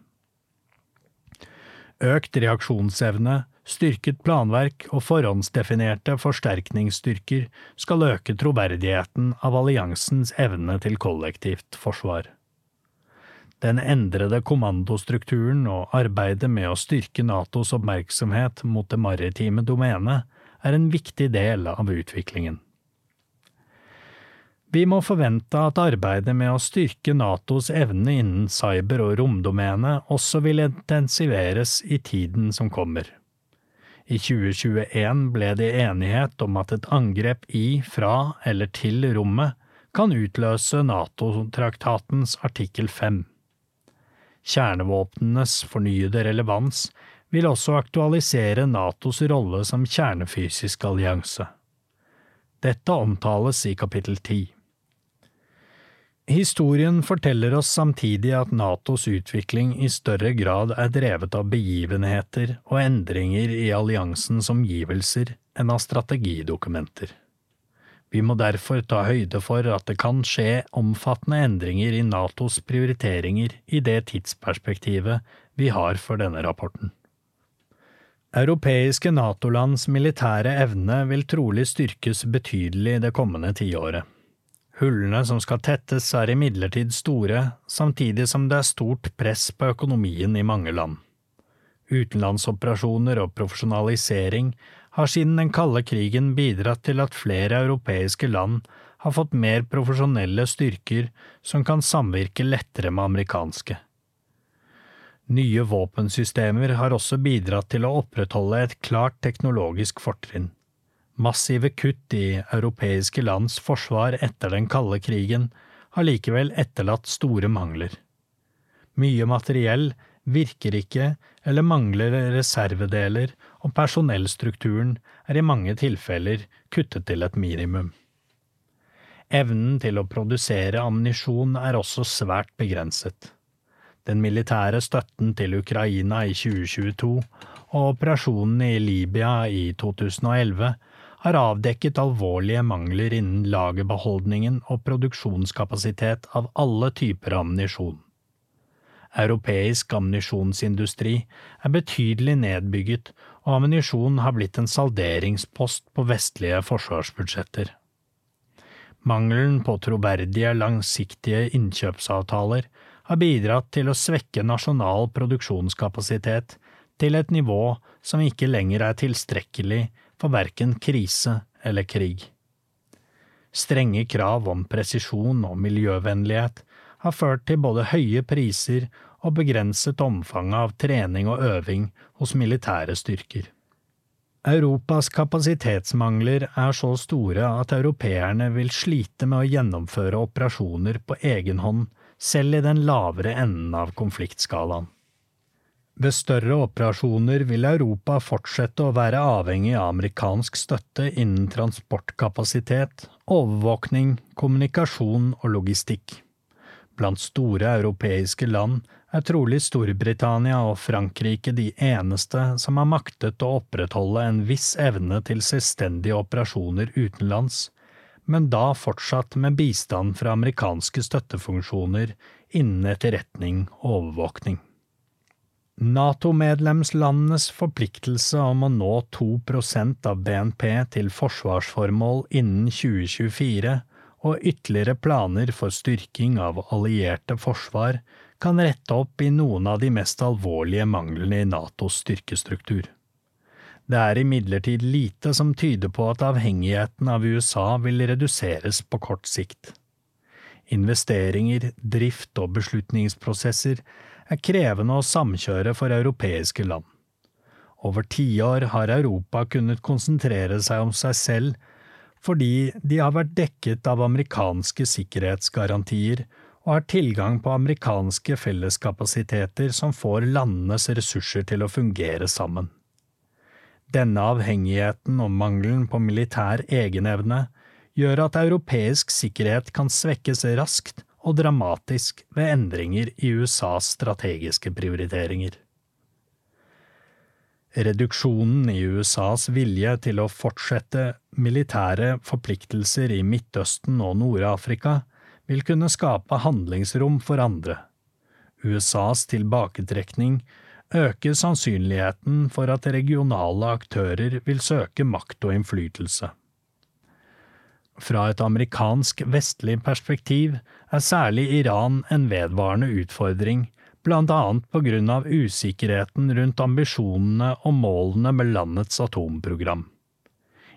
Økt reaksjonsevne, styrket planverk og forhåndsdefinerte forsterkningsstyrker skal øke troverdigheten av alliansens evne til kollektivt forsvar. Den endrede kommandostrukturen og arbeidet med å styrke Natos oppmerksomhet mot det maritime domenet er en viktig del av utviklingen. Vi må forvente at arbeidet med å styrke Natos evne innen cyber- og romdomenet også vil intensiveres i tiden som kommer. I 2021 ble det enighet om at et angrep i, fra eller til rommet kan utløse NATO-traktatens artikkel 5. Kjernevåpnenes fornyede relevans vil også aktualisere Natos rolle som kjernefysisk allianse. Dette omtales i kapittel 10. Historien forteller oss samtidig at Natos utvikling i større grad er drevet av begivenheter og endringer i alliansens omgivelser enn av strategidokumenter. Vi må derfor ta høyde for at det kan skje omfattende endringer i Natos prioriteringer i det tidsperspektivet vi har for denne rapporten. Europeiske Nato-lands militære evne vil trolig styrkes betydelig det kommende tiåret. Hullene som skal tettes er imidlertid store, samtidig som det er stort press på økonomien i mange land. Utenlandsoperasjoner og profesjonalisering har siden den kalde krigen bidratt til at flere europeiske land har fått mer profesjonelle styrker som kan samvirke lettere med amerikanske. Nye våpensystemer har også bidratt til å opprettholde et klart teknologisk fortrinn. Massive kutt i europeiske lands forsvar etter den kalde krigen har likevel etterlatt store mangler. Mye materiell virker ikke eller mangler reservedeler, og personellstrukturen er i mange tilfeller kuttet til et minimum. Evnen til å produsere ammunisjon er også svært begrenset. Den militære støtten til Ukraina i 2022 og operasjonene i Libya i 2011 har avdekket alvorlige mangler innen lagerbeholdningen og produksjonskapasitet av alle typer ammunisjon. Europeisk ammunisjonsindustri er betydelig nedbygget, og ammunisjon har blitt en salderingspost på vestlige forsvarsbudsjetter. Mangelen på troverdige, langsiktige innkjøpsavtaler har bidratt til å svekke nasjonal produksjonskapasitet til et nivå som ikke lenger er tilstrekkelig for verken krise eller krig. Strenge krav om presisjon og miljøvennlighet har ført til både høye priser og begrenset omfanget av trening og øving hos militære styrker. Europas kapasitetsmangler er så store at europeerne vil slite med å gjennomføre operasjoner på egen hånd, selv i den lavere enden av konfliktskalaen. Ved større operasjoner vil Europa fortsette å være avhengig av amerikansk støtte innen transportkapasitet, overvåkning, kommunikasjon og logistikk. Blant store europeiske land er trolig Storbritannia og Frankrike de eneste som har maktet å opprettholde en viss evne til selvstendige operasjoner utenlands, men da fortsatt med bistand fra amerikanske støttefunksjoner innen etterretning og overvåkning. NATO-medlemslandenes forpliktelse om å nå 2% av BNP til forsvarsformål innen 2024 og ytterligere planer for styrking av allierte forsvar kan rette opp i noen av de mest alvorlige manglene i Natos styrkestruktur. Det er imidlertid lite som tyder på at avhengigheten av USA vil reduseres på kort sikt. Investeringer, drift og beslutningsprosesser er krevende å samkjøre for europeiske land. Over tiår har Europa kunnet konsentrere seg om seg selv fordi de har vært dekket av amerikanske sikkerhetsgarantier og har tilgang på amerikanske felleskapasiteter som får landenes ressurser til å fungere sammen. Denne avhengigheten og mangelen på militær egenevne gjør at europeisk sikkerhet kan svekkes raskt og dramatisk ved endringer i USAs strategiske prioriteringer. Reduksjonen i USAs vilje til å fortsette militære forpliktelser i Midtøsten og Nord-Afrika vil kunne skape handlingsrom for andre. USAs tilbaketrekning øker sannsynligheten for at regionale aktører vil søke makt og innflytelse. Fra et amerikansk vestlig perspektiv er særlig Iran en vedvarende utfordring, blant annet på grunn av usikkerheten rundt ambisjonene og målene med landets atomprogram.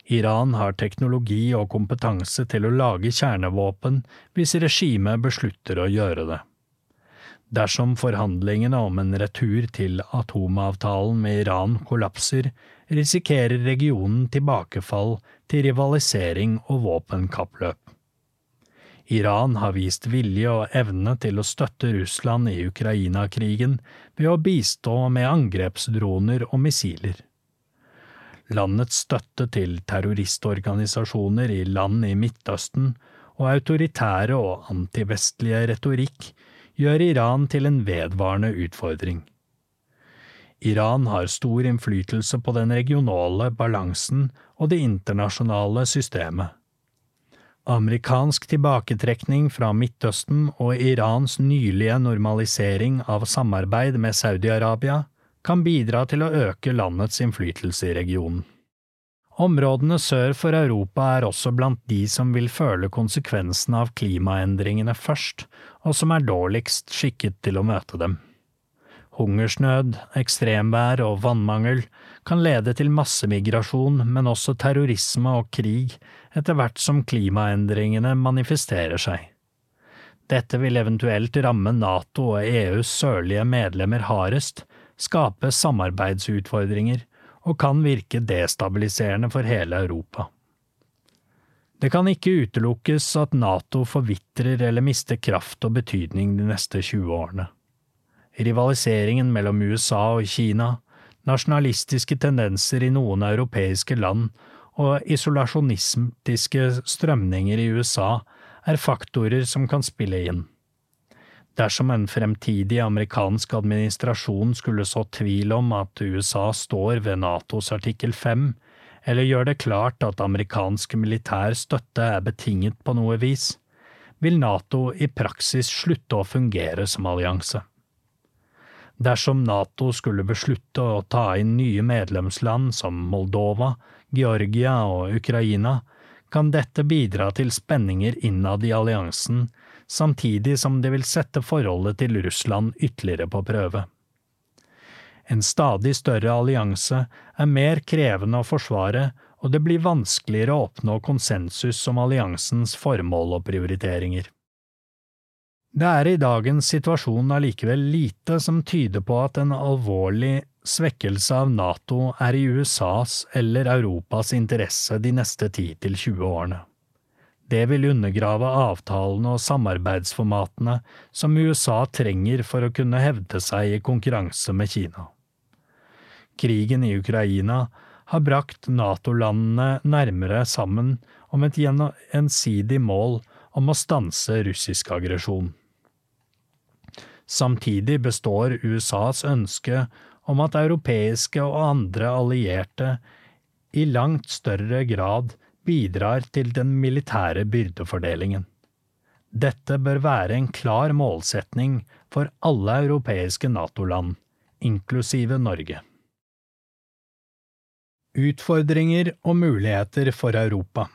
Iran har teknologi og kompetanse til å lage kjernevåpen hvis regimet beslutter å gjøre det. Dersom forhandlingene om en retur til atomavtalen med Iran kollapser, risikerer regionen tilbakefall til rivalisering og våpenkappløp. Iran har vist vilje og evne til å støtte Russland i Ukraina-krigen ved å bistå med angrepsdroner og missiler. Landets støtte til terroristorganisasjoner i land i Midtøsten og autoritære og antivestlige retorikk gjør Iran til en vedvarende utfordring. Iran har stor innflytelse på den regionale balansen og det internasjonale systemet. Amerikansk tilbaketrekning fra Midtøsten og Irans nylige normalisering av samarbeid med Saudi-Arabia kan bidra til å øke landets innflytelse i regionen. Områdene sør for Europa er også blant de som vil føle konsekvensene av klimaendringene først, og som er dårligst skikket til å møte dem. Hungersnød, ekstremvær og vannmangel kan lede til massemigrasjon, men også terrorisme og krig etter hvert som klimaendringene manifesterer seg. Dette vil eventuelt ramme NATO og EUs sørlige medlemmer hardest, skape samarbeidsutfordringer og kan virke destabiliserende for hele Europa. Det kan ikke utelukkes at NATO forvitrer eller mister kraft og betydning de neste 20 årene. Rivaliseringen mellom USA og Kina, nasjonalistiske tendenser i noen europeiske land og isolasjonistiske strømninger i USA er faktorer som kan spille inn. Dersom en fremtidig amerikansk administrasjon skulle så tvil om at USA står ved Natos artikkel 5, eller gjør det klart at amerikansk militær støtte er betinget på noe vis, vil Nato i praksis slutte å fungere som allianse. Dersom Nato skulle beslutte å ta inn nye medlemsland som Moldova, Georgia og Ukraina, kan dette bidra til spenninger innad i alliansen samtidig som det vil sette forholdet til Russland ytterligere på prøve. En stadig større allianse er mer krevende å forsvare, og det blir vanskeligere å oppnå konsensus om alliansens formål og prioriteringer. Det er i dagens situasjon allikevel lite som tyder på at en alvorlig svekkelse av NATO er i USAs eller Europas interesse de neste 10–20 årene. Det vil undergrave avtalene og samarbeidsformatene som USA trenger for å kunne hevde seg i konkurranse med Kina. Krigen i Ukraina har brakt Nato-landene nærmere sammen om et gjensidig mål om å stanse russisk aggresjon. Samtidig består USAs ønske om at europeiske og andre allierte i langt større grad bidrar til den militære byrdefordelingen. Dette bør være en klar målsetning for alle europeiske NATO-land, inklusive Norge. Utfordringer og muligheter for Europa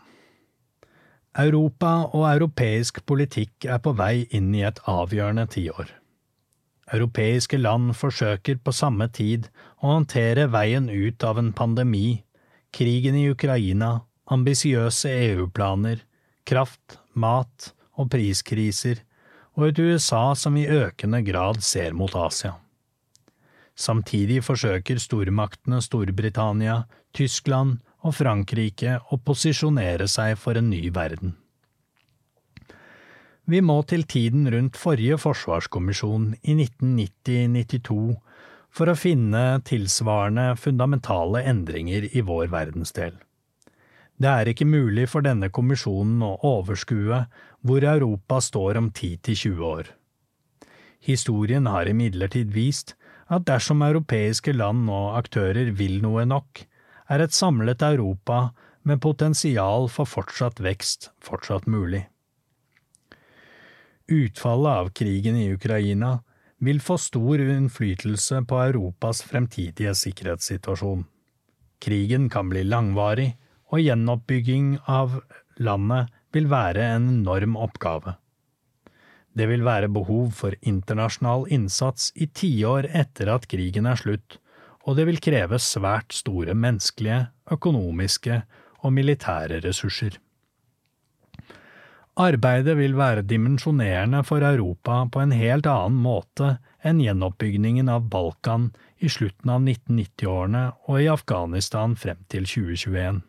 Europa og europeisk politikk er på vei inn i et avgjørende tiår. Europeiske land forsøker på samme tid å håndtere veien ut av en pandemi, krigen i Ukraina, ambisiøse EU-planer, kraft, mat og priskriser, og et USA som i økende grad ser mot Asia. Samtidig forsøker stormaktene Storbritannia, Tyskland og Frankrike å posisjonere seg for en ny verden. Vi må til tiden rundt forrige forsvarskommisjon i 1990–92 for å finne tilsvarende fundamentale endringer i vår verdensdel. Det er ikke mulig for denne kommisjonen å overskue hvor Europa står om 10–20 år. Historien har imidlertid vist at dersom europeiske land og aktører vil noe nok, er et samlet Europa med potensial for fortsatt vekst fortsatt mulig. Utfallet av krigen i Ukraina vil få stor innflytelse på Europas fremtidige sikkerhetssituasjon. Krigen kan bli langvarig, og gjenoppbygging av landet vil være en enorm oppgave. Det vil være behov for internasjonal innsats i tiår etter at krigen er slutt, og det vil kreve svært store menneskelige, økonomiske og militære ressurser. Arbeidet vil være dimensjonerende for Europa på en helt annen måte enn gjenoppbyggingen av Balkan i slutten av 1990-årene og i Afghanistan frem til 2021.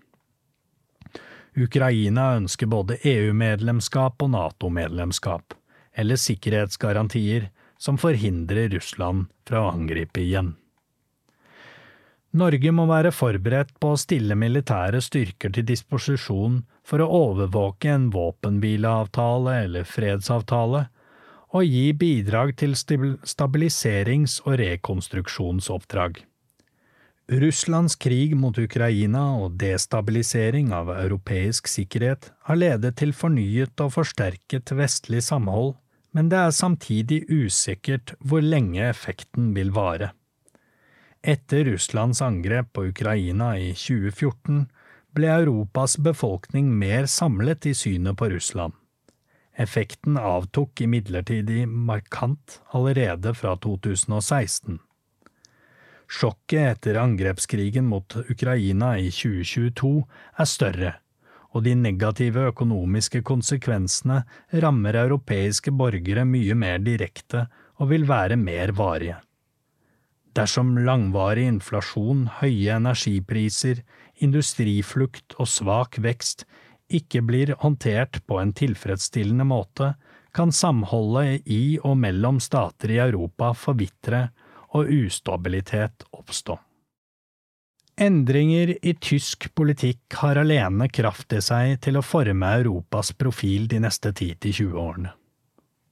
Ukraina ønsker både EU-medlemskap og NATO-medlemskap, eller sikkerhetsgarantier som forhindrer Russland fra å angripe igjen. Norge må være forberedt på å stille militære styrker til disposisjon for å overvåke en våpenhvileavtale eller fredsavtale, og gi bidrag til stabiliserings- og rekonstruksjonsoppdrag. Russlands krig mot Ukraina og destabilisering av europeisk sikkerhet har ledet til fornyet og forsterket vestlig samhold, men det er samtidig usikkert hvor lenge effekten vil vare. Etter Russlands angrep på Ukraina i 2014 ble Europas befolkning mer samlet i synet på Russland. Effekten avtok imidlertid markant allerede fra 2016. Sjokket etter angrepskrigen mot Ukraina i 2022 er større, og de negative økonomiske konsekvensene rammer europeiske borgere mye mer direkte og vil være mer varige. Dersom langvarig inflasjon, høye energipriser, industriflukt og svak vekst ikke blir håndtert på en tilfredsstillende måte, kan samholdet i og mellom stater i Europa forvitre og ustabilitet oppstå. Endringer i tysk politikk har alene kraft i seg til å forme Europas profil de neste 10–20 årene.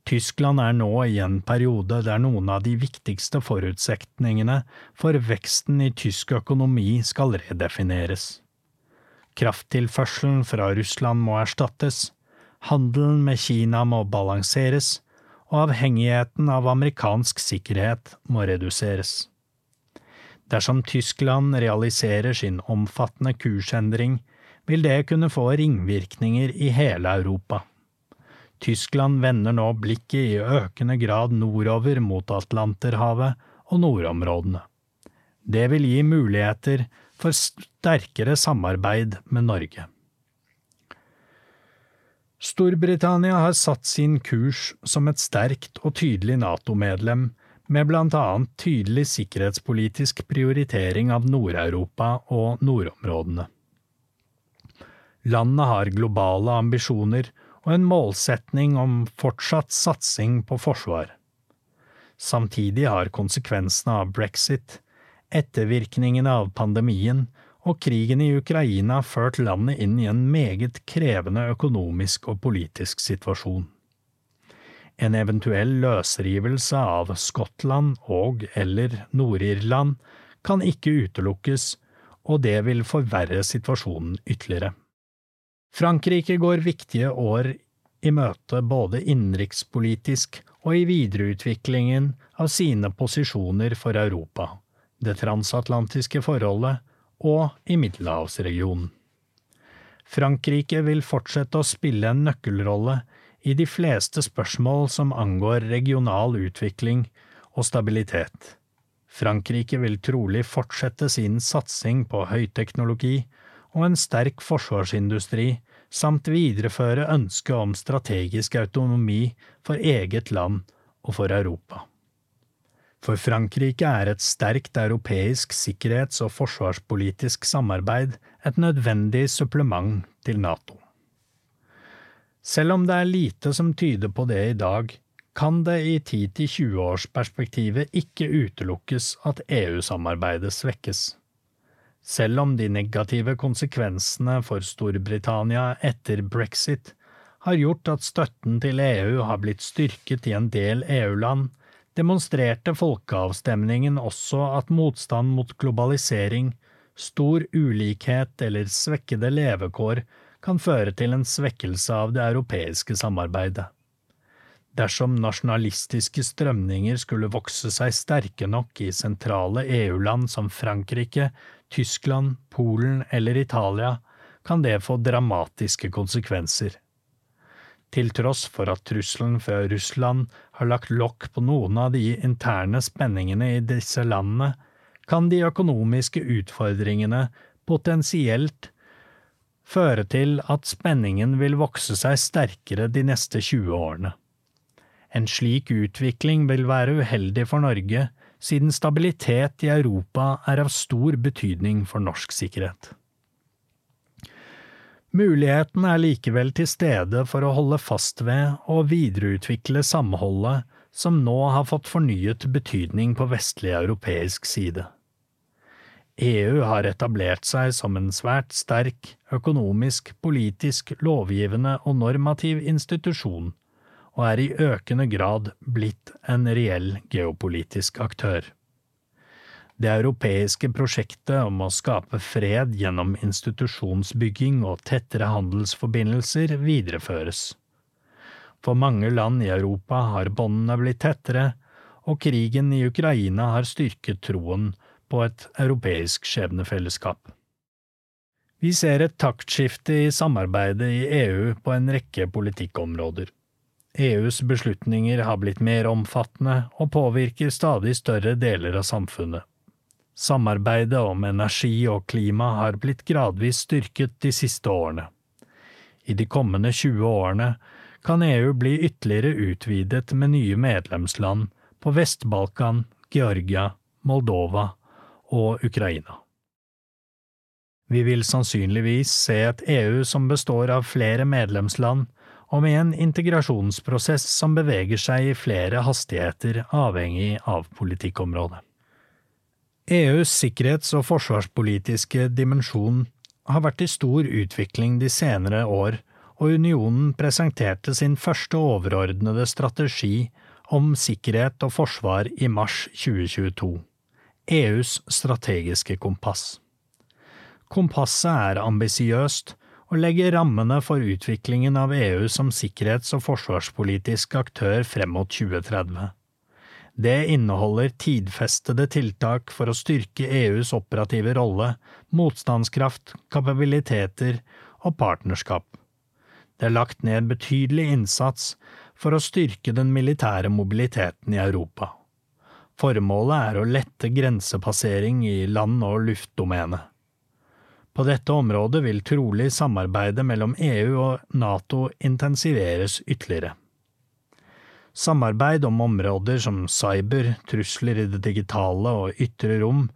Tyskland er nå i en periode der noen av de viktigste forutsetningene for veksten i tysk økonomi skal redefineres. Krafttilførselen fra Russland må erstattes, handelen med Kina må balanseres, og avhengigheten av amerikansk sikkerhet må reduseres. Dersom Tyskland realiserer sin omfattende kursendring, vil det kunne få ringvirkninger i hele Europa. Tyskland vender nå blikket i økende grad nordover mot Atlanterhavet og nordområdene. Det vil gi muligheter for sterkere samarbeid med Norge. Storbritannia har satt sin kurs som et sterkt og tydelig NATO-medlem, med annet tydelig sikkerhetspolitisk prioritering av Nord-Europa og nordområdene. Landet har globale ambisjoner og en målsetning om fortsatt satsing på forsvar. Samtidig har konsekvensene av brexit, ettervirkningene av pandemien og krigen i Ukraina ført landet inn i en meget krevende økonomisk og politisk situasjon. En eventuell løsrivelse av Skottland og eller Nord-Irland kan ikke utelukkes, og det vil forverre situasjonen ytterligere. Frankrike går viktige år i møte både innenrikspolitisk og i videreutviklingen av sine posisjoner for Europa, det transatlantiske forholdet og i middelhavsregionen. Frankrike vil fortsette å spille en nøkkelrolle i de fleste spørsmål som angår regional utvikling og stabilitet. Frankrike vil trolig fortsette sin satsing på høyteknologi og en sterk forsvarsindustri, samt videreføre ønsket om strategisk autonomi for eget land og for Europa. For Frankrike er et sterkt europeisk sikkerhets- og forsvarspolitisk samarbeid et nødvendig supplement til NATO. Selv om det er lite som tyder på det i dag, kan det i 10–20-årsperspektivet ikke utelukkes at EU-samarbeidet svekkes. Selv om de negative konsekvensene for Storbritannia etter brexit har gjort at støtten til EU har blitt styrket i en del EU-land, demonstrerte folkeavstemningen også at motstand mot globalisering, stor ulikhet eller svekkede levekår kan føre til en svekkelse av det europeiske samarbeidet. Dersom nasjonalistiske strømninger skulle vokse seg sterke nok i sentrale EU-land som Frankrike, Tyskland, Polen eller Italia, kan det få dramatiske konsekvenser. Til tross for at trusselen fra Russland har lagt lokk på noen av de interne spenningene i disse landene, kan de økonomiske utfordringene potensielt føre til at spenningen vil vokse seg sterkere de neste 20 årene. En slik utvikling vil være uheldig for Norge, siden stabilitet i Europa er av stor betydning for norsk sikkerhet. Muligheten er likevel til stede for å holde fast ved og videreutvikle samholdet som nå har fått fornyet betydning på vestlig europeisk side. EU har etablert seg som en svært sterk økonomisk, politisk, lovgivende og normativ institusjon, og er i økende grad blitt en reell geopolitisk aktør. Det europeiske prosjektet om å skape fred gjennom institusjonsbygging og tettere handelsforbindelser videreføres. For mange land i Europa har båndene blitt tettere, og krigen i Ukraina har styrket troen på et europeisk skjebnefellesskap. Vi ser et taktskifte i samarbeidet i EU på en rekke politikkområder. EUs beslutninger har blitt mer omfattende og påvirker stadig større deler av samfunnet. Samarbeidet om energi og klima har blitt gradvis styrket de siste årene. I de kommende 20 årene kan EU bli ytterligere utvidet med nye medlemsland på Vest-Balkan, Georgia, Moldova og Ukraina. Vi vil sannsynligvis se et EU som består av flere medlemsland, og med en integrasjonsprosess som beveger seg i flere hastigheter avhengig av politikkområdet. EUs sikkerhets- og forsvarspolitiske dimensjon har vært i stor utvikling de senere år, og unionen presenterte sin første overordnede strategi om sikkerhet og forsvar i mars 2022, EUs strategiske kompass. Kompasset er ambisiøst og legger rammene for utviklingen av EU som sikkerhets- og forsvarspolitisk aktør frem mot 2030. Det inneholder tidfestede tiltak for å styrke EUs operative rolle, motstandskraft, kapabiliteter og partnerskap. Det er lagt ned betydelig innsats for å styrke den militære mobiliteten i Europa. Formålet er å lette grensepassering i land- og luftdomenet. På dette området vil trolig samarbeidet mellom EU og NATO intensiveres ytterligere. Samarbeid om områder som cyber, trusler i det digitale og ytre rom,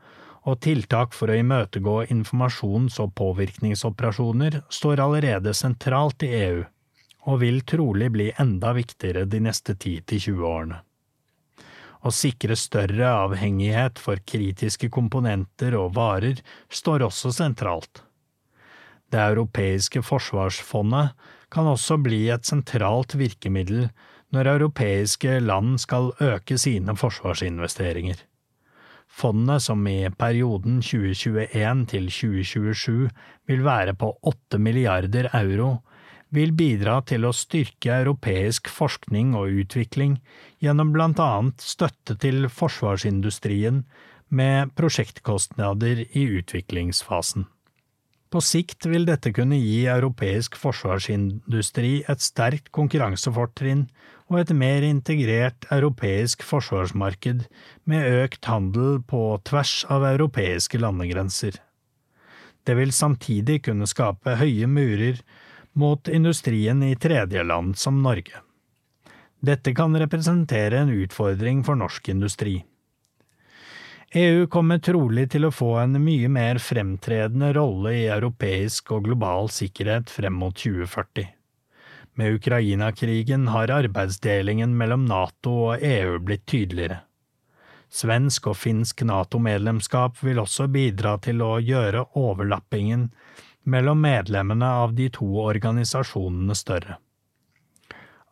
og tiltak for å imøtegå informasjons- og påvirkningsoperasjoner står allerede sentralt i EU, og vil trolig bli enda viktigere de neste 10–20 årene. Å sikre større avhengighet for kritiske komponenter og varer står også sentralt. Det europeiske forsvarsfondet kan også bli et sentralt virkemiddel når europeiske land skal øke sine forsvarsinvesteringer. Fondet, som i perioden 2021 til 2027 vil være på 8 milliarder euro, vil bidra til å styrke europeisk forskning og utvikling gjennom blant annet støtte til forsvarsindustrien med prosjektkostnader i utviklingsfasen. På sikt vil dette kunne gi europeisk forsvarsindustri et sterkt konkurransefortrinn og et mer integrert europeisk forsvarsmarked med økt handel på tvers av europeiske landegrenser. Det vil samtidig kunne skape høye murer mot industrien i tredjeland som Norge. Dette kan representere en utfordring for norsk industri. EU kommer trolig til å få en mye mer fremtredende rolle i europeisk og global sikkerhet frem mot 2040. Med Ukraina-krigen har arbeidsdelingen mellom Nato og EU blitt tydeligere. Svensk og finsk Nato-medlemskap vil også bidra til å gjøre overlappingen mellom medlemmene av de to organisasjonene større.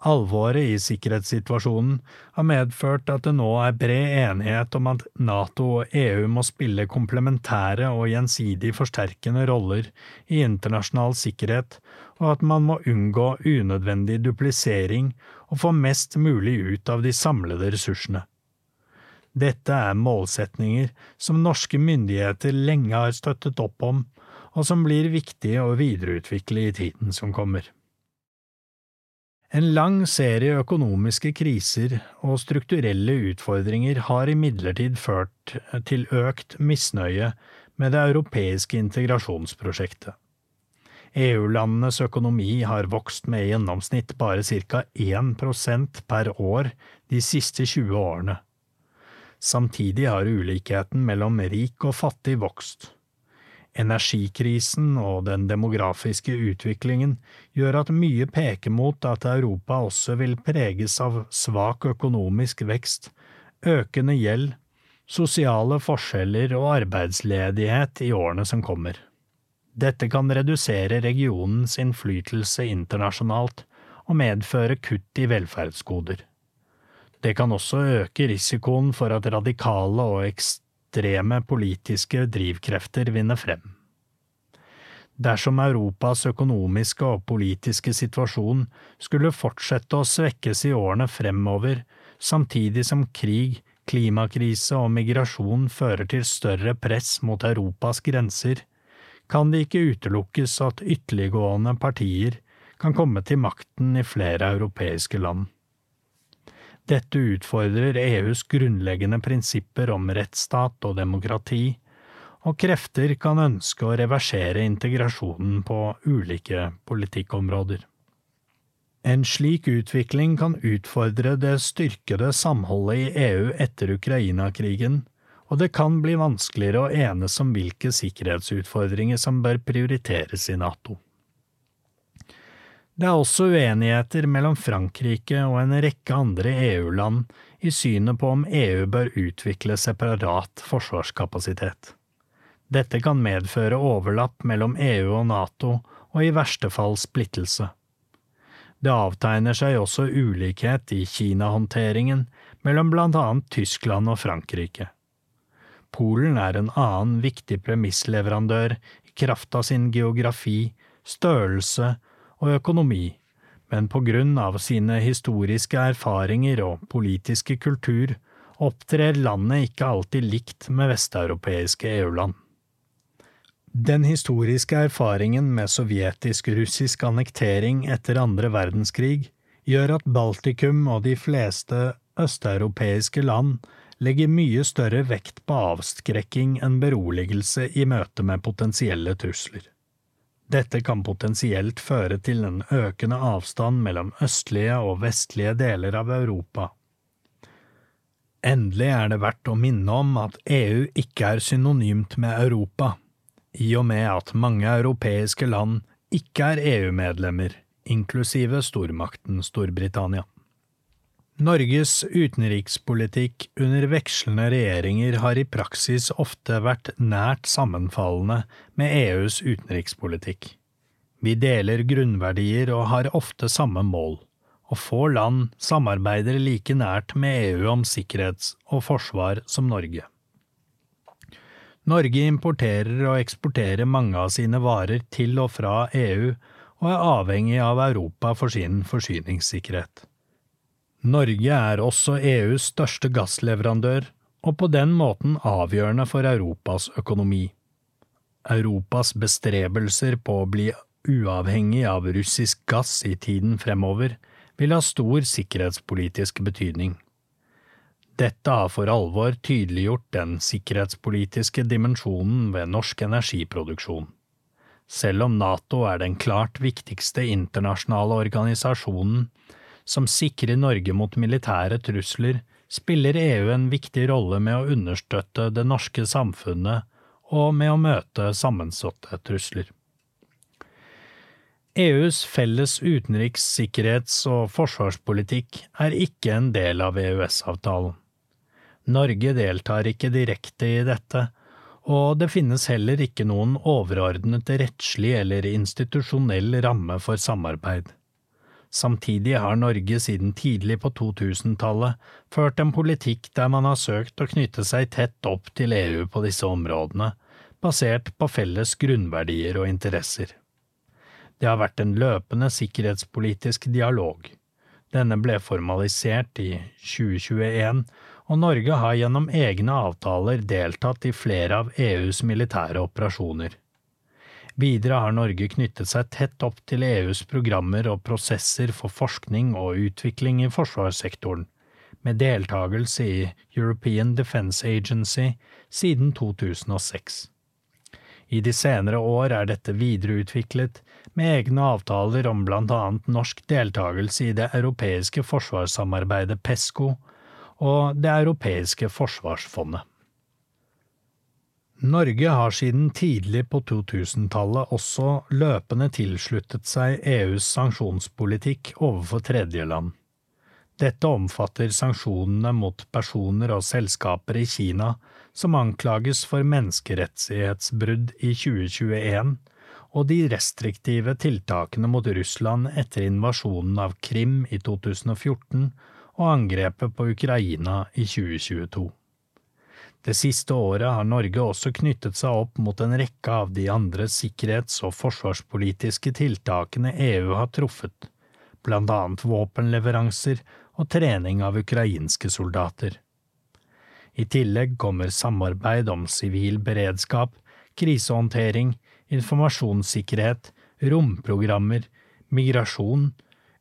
Alvoret i sikkerhetssituasjonen har medført at det nå er bred enighet om at Nato og EU må spille komplementære og gjensidig forsterkende roller i internasjonal sikkerhet, og at man må unngå unødvendig duplisering og få mest mulig ut av de samlede ressursene. Dette er målsetninger som norske myndigheter lenge har støttet opp om, og som blir viktig å videreutvikle i tiden som kommer. En lang serie økonomiske kriser og strukturelle utfordringer har imidlertid ført til økt misnøye med det europeiske integrasjonsprosjektet. EU-landenes økonomi har vokst med i gjennomsnitt bare ca. 1% per år de siste 20 årene. Samtidig har ulikheten mellom rik og fattig vokst. Energikrisen og den demografiske utviklingen gjør at mye peker mot at Europa også vil preges av svak økonomisk vekst, økende gjeld, sosiale forskjeller og arbeidsledighet i årene som kommer. Dette kan redusere regionens innflytelse internasjonalt og medføre kutt i velferdsgoder. Det kan også øke risikoen for at radikale og ekstreme ekstreme politiske drivkrefter vinner frem. Dersom Europas økonomiske og politiske situasjon skulle fortsette å svekkes i årene fremover, samtidig som krig, klimakrise og migrasjon fører til større press mot Europas grenser, kan det ikke utelukkes at ytterliggående partier kan komme til makten i flere europeiske land. Dette utfordrer EUs grunnleggende prinsipper om rettsstat og demokrati, og krefter kan ønske å reversere integrasjonen på ulike politikkområder. En slik utvikling kan utfordre det styrkede samholdet i EU etter Ukraina-krigen, og det kan bli vanskeligere å enes om hvilke sikkerhetsutfordringer som bør prioriteres i Nato. Det er også uenigheter mellom Frankrike og en rekke andre EU-land i synet på om EU bør utvikle separat forsvarskapasitet. Dette kan medføre overlapp mellom EU og Nato, og i verste fall splittelse. Det avtegner seg også ulikhet i Kina-håndteringen mellom blant annet Tyskland og Frankrike. Polen er en annen viktig premissleverandør i kraft av sin geografi, størrelse og økonomi, men på grunn av sine historiske erfaringer og politiske kultur opptrer landet ikke alltid likt med vesteuropeiske EU-land. Den historiske erfaringen med sovjetisk-russisk annektering etter andre verdenskrig gjør at Baltikum og de fleste østeuropeiske land legger mye større vekt på avskrekking enn beroligelse i møte med potensielle trusler. Dette kan potensielt føre til en økende avstand mellom østlige og vestlige deler av Europa. Endelig er det verdt å minne om at EU ikke er synonymt med Europa, i og med at mange europeiske land ikke er EU-medlemmer, inklusive stormakten Storbritannia. Norges utenrikspolitikk under vekslende regjeringer har i praksis ofte vært nært sammenfallende med EUs utenrikspolitikk. Vi deler grunnverdier og har ofte samme mål, og få land samarbeider like nært med EU om sikkerhets og forsvar som Norge. Norge importerer og eksporterer mange av sine varer til og fra EU, og er avhengig av Europa for sin forsyningssikkerhet. Norge er også EUs største gassleverandør, og på den måten avgjørende for Europas økonomi. Europas bestrebelser på å bli uavhengig av russisk gass i tiden fremover vil ha stor sikkerhetspolitisk betydning. Dette har for alvor tydeliggjort den sikkerhetspolitiske dimensjonen ved norsk energiproduksjon. Selv om Nato er den klart viktigste internasjonale organisasjonen som sikrer Norge mot militære trusler, spiller EU en viktig rolle med å understøtte det norske samfunnet og med å møte sammensatte trusler. EUs felles utenriks-, sikkerhets- og forsvarspolitikk er ikke en del av EØS-avtalen. Norge deltar ikke direkte i dette, og det finnes heller ikke noen overordnet rettslig eller institusjonell ramme for samarbeid. Samtidig har Norge siden tidlig på 2000-tallet ført en politikk der man har søkt å knytte seg tett opp til EU på disse områdene, basert på felles grunnverdier og interesser. Det har vært en løpende sikkerhetspolitisk dialog. Denne ble formalisert i 2021, og Norge har gjennom egne avtaler deltatt i flere av EUs militære operasjoner. Videre har Norge knyttet seg tett opp til EUs programmer og prosesser for forskning og utvikling i forsvarssektoren, med deltakelse i European Defence Agency siden 2006. I de senere år er dette videreutviklet med egne avtaler om blant annet norsk deltakelse i det europeiske forsvarssamarbeidet PESCO og Det europeiske forsvarsfondet. Norge har siden tidlig på 2000-tallet også løpende tilsluttet seg EUs sanksjonspolitikk overfor tredjeland. Dette omfatter sanksjonene mot personer og selskaper i Kina som anklages for menneskerettighetsbrudd i 2021, og de restriktive tiltakene mot Russland etter invasjonen av Krim i 2014 og angrepet på Ukraina i 2022. Det siste året har Norge også knyttet seg opp mot en rekke av de andre sikkerhets- og forsvarspolitiske tiltakene EU har truffet, blant annet våpenleveranser og trening av ukrainske soldater. I tillegg kommer samarbeid om sivil beredskap, krisehåndtering, informasjonssikkerhet, romprogrammer, migrasjon,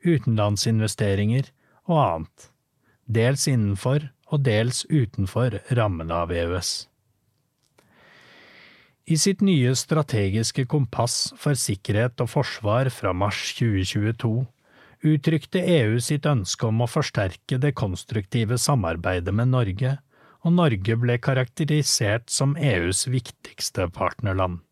utenlandsinvesteringer og annet, dels innenfor og dels utenfor rammene av EØS. I sitt nye strategiske kompass for sikkerhet og forsvar fra mars 2022 uttrykte EU sitt ønske om å forsterke det konstruktive samarbeidet med Norge, og Norge ble karakterisert som EUs viktigste partnerland.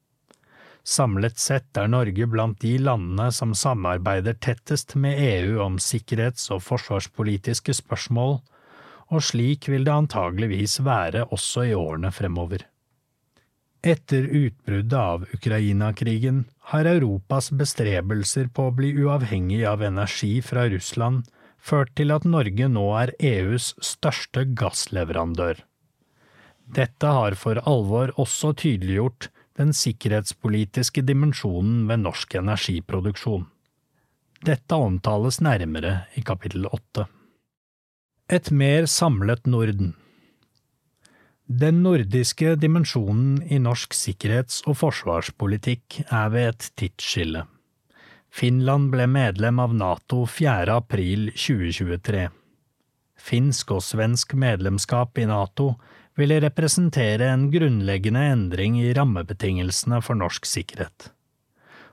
Samlet sett er Norge blant de landene som samarbeider tettest med EU om sikkerhets- og forsvarspolitiske spørsmål, og slik vil det antageligvis være også i årene fremover. Etter utbruddet av Ukraina-krigen har Europas bestrebelser på å bli uavhengig av energi fra Russland ført til at Norge nå er EUs største gassleverandør. Dette har for alvor også tydeliggjort den sikkerhetspolitiske dimensjonen ved norsk energiproduksjon. Dette omtales nærmere i kapittel åtte. Et mer samlet Norden Den nordiske dimensjonen i norsk sikkerhets- og forsvarspolitikk er ved et tidsskille. Finland ble medlem av NATO 4. april 2023. Finsk og svensk medlemskap i NATO ville representere en grunnleggende endring i rammebetingelsene for norsk sikkerhet.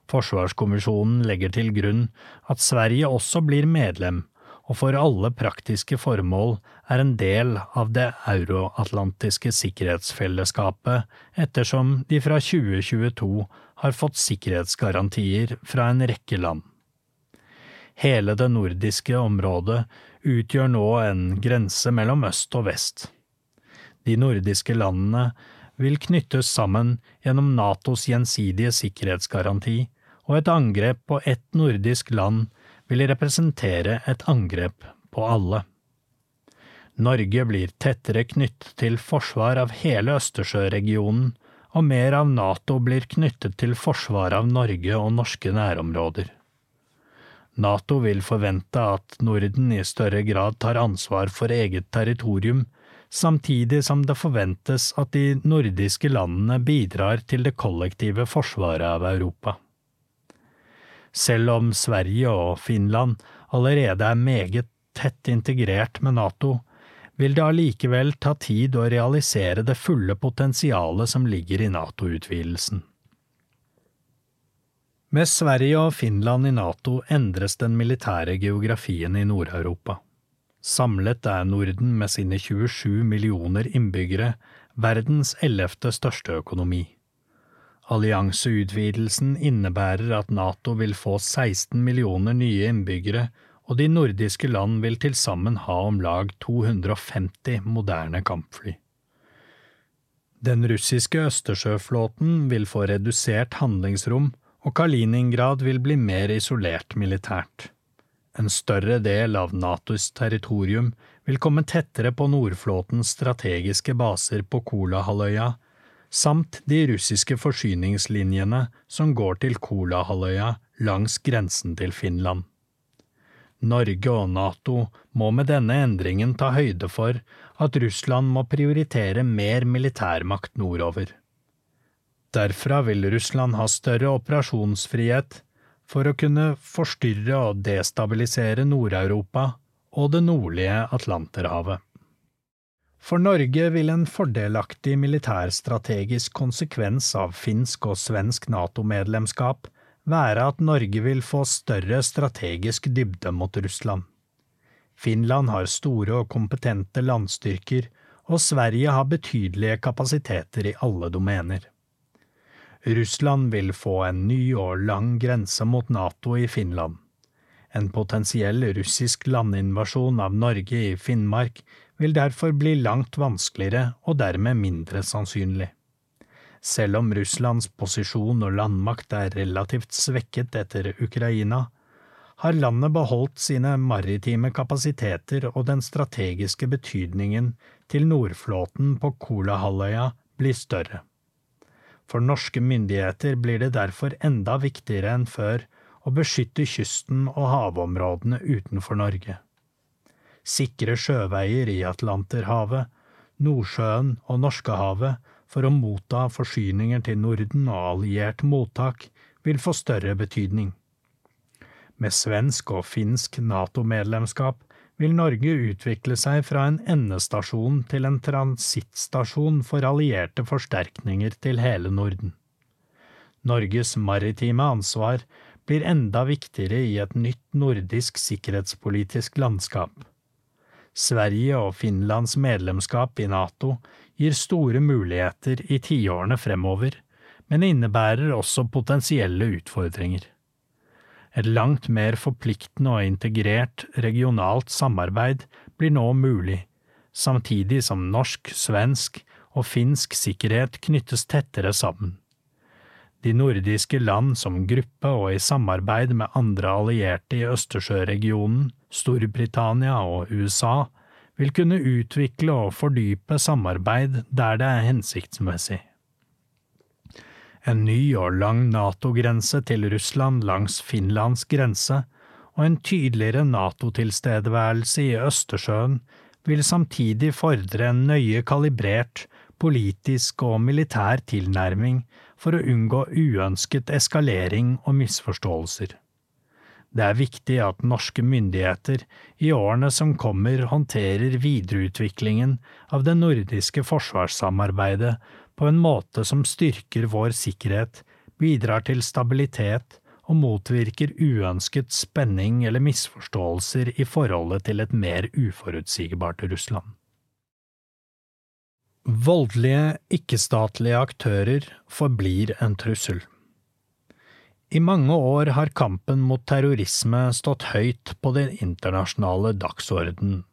Forsvarskommisjonen legger til grunn at Sverige også blir medlem, og for alle praktiske formål er en del av det euroatlantiske sikkerhetsfellesskapet ettersom de fra 2022 har fått sikkerhetsgarantier fra en rekke land. Hele det nordiske området utgjør nå en grense mellom øst og vest. De nordiske landene vil knyttes sammen gjennom Natos gjensidige sikkerhetsgaranti, og et angrep på ett nordisk land vil representere et angrep på alle. Norge blir tettere knyttet til forsvar av hele Østersjøregionen, og mer av Nato blir knyttet til forsvar av Norge og norske nærområder. Nato vil forvente at Norden i større grad tar ansvar for eget territorium, samtidig som det forventes at de nordiske landene bidrar til det kollektive forsvaret av Europa. Selv om Sverige og Finland allerede er meget tett integrert med Nato, vil det allikevel ta tid å realisere det fulle potensialet som ligger i Nato-utvidelsen. Med Sverige og Finland i Nato endres den militære geografien i Nord-Europa. Samlet er Norden med sine 27 millioner innbyggere verdens ellevte største økonomi. Allianseutvidelsen innebærer at Nato vil få 16 millioner nye innbyggere, og de nordiske land vil til sammen ha om lag 250 moderne kampfly. Den russiske østersjøflåten vil få redusert handlingsrom, og Kaliningrad vil bli mer isolert militært. En større del av Natos territorium vil komme tettere på Nordflåtens strategiske baser på Kolahalvøya, samt de russiske forsyningslinjene som går til Kolahalvøya langs grensen til Finland. Norge og Nato må med denne endringen ta høyde for at Russland må prioritere mer militærmakt nordover. Derfra vil Russland ha større operasjonsfrihet for å kunne forstyrre og destabilisere Nord-Europa og det nordlige Atlanterhavet. For Norge vil en fordelaktig militærstrategisk konsekvens av finsk og svensk NATO-medlemskap være at Norge vil få større strategisk dybde mot Russland. Finland har store og kompetente landstyrker, og Sverige har betydelige kapasiteter i alle domener. Russland vil få en ny og lang grense mot NATO i Finland. En potensiell russisk landinvasjon av Norge i Finnmark vil derfor bli langt vanskeligere og dermed mindre sannsynlig. Selv om Russlands posisjon og landmakt er relativt svekket etter Ukraina, har landet beholdt sine maritime kapasiteter og den strategiske betydningen til Nordflåten på Kolahalvøya blir større. For norske myndigheter blir det derfor enda viktigere enn før å beskytte kysten og havområdene utenfor Norge sikre sjøveier i Atlanterhavet, Nordsjøen og Norskehavet for å motta forsyninger til Norden og alliert mottak vil få større betydning. Med svensk og finsk NATO-medlemskap vil Norge utvikle seg fra en endestasjon til en transittstasjon for allierte forsterkninger til hele Norden. Norges maritime ansvar blir enda viktigere i et nytt nordisk sikkerhetspolitisk landskap. Sverige og Finlands medlemskap i NATO gir store muligheter i tiårene fremover, men innebærer også potensielle utfordringer. Et langt mer forpliktende og integrert regionalt samarbeid blir nå mulig, samtidig som norsk, svensk og finsk sikkerhet knyttes tettere sammen. De nordiske land som gruppe og i samarbeid med andre allierte i Østersjøregionen, Storbritannia og USA, vil kunne utvikle og fordype samarbeid der det er hensiktsmessig. En ny og lang NATO-grense til Russland langs Finlands grense og en tydeligere NATO-tilstedeværelse i Østersjøen vil samtidig fordre en nøye kalibrert politisk og militær tilnærming for å unngå uønsket eskalering og misforståelser. Det er viktig at norske myndigheter i årene som kommer håndterer videreutviklingen av det nordiske forsvarssamarbeidet på en måte som styrker vår sikkerhet, bidrar til stabilitet og motvirker uønsket spenning eller misforståelser i forholdet til et mer uforutsigbart Russland. Voldelige, ikke-statlige aktører forblir en trussel. I mange år har kampen mot terrorisme stått høyt på den internasjonale dagsordenen.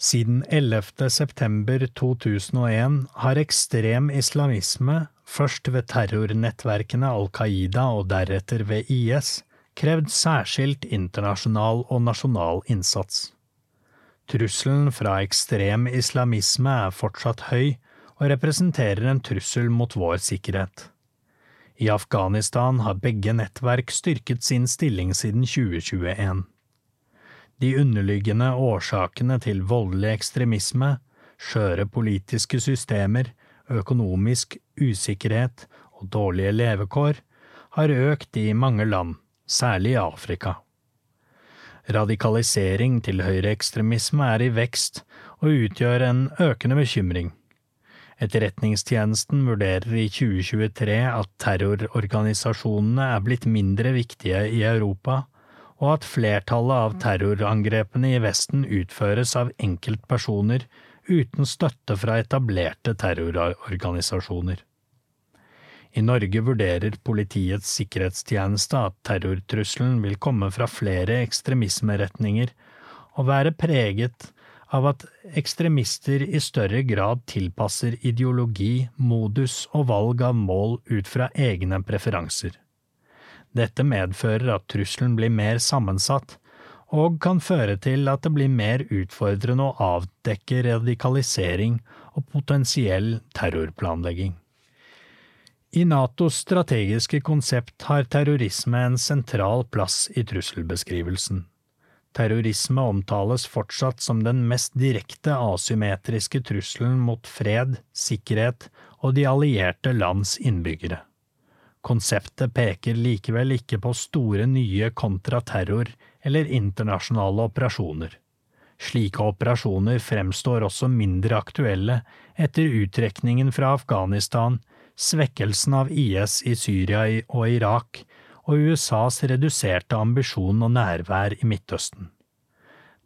Siden 11. september 2001 har ekstrem islamisme først ved terrornettverkene Al Qaida og deretter ved IS, krevd særskilt internasjonal og nasjonal innsats. Trusselen fra ekstrem islamisme er fortsatt høy og representerer en trussel mot vår sikkerhet. I Afghanistan har begge nettverk styrket sin stilling siden 2021. De underliggende årsakene til voldelig ekstremisme, skjøre politiske systemer, økonomisk usikkerhet og dårlige levekår har økt i mange land, særlig i Afrika. Radikalisering til høyreekstremisme er i vekst og utgjør en økende bekymring. Etterretningstjenesten vurderer i 2023 at terrororganisasjonene er blitt mindre viktige i Europa, og at flertallet av terrorangrepene i Vesten utføres av enkeltpersoner uten støtte fra etablerte terrororganisasjoner. I Norge vurderer Politiets sikkerhetstjeneste at terrortrusselen vil komme fra flere ekstremismeretninger og være preget av at ekstremister i større grad tilpasser ideologi, modus og valg av mål ut fra egne preferanser. Dette medfører at trusselen blir mer sammensatt, og kan føre til at det blir mer utfordrende å avdekke radikalisering og potensiell terrorplanlegging. I Natos strategiske konsept har terrorisme en sentral plass i trusselbeskrivelsen. Terrorisme omtales fortsatt som den mest direkte asymmetriske trusselen mot fred, sikkerhet og de allierte lands innbyggere. Konseptet peker likevel ikke på store nye kontraterror- eller internasjonale operasjoner. Slike operasjoner fremstår også mindre aktuelle etter uttrekningen fra Afghanistan, svekkelsen av IS i Syria og Irak og USAs reduserte ambisjon og nærvær i Midtøsten.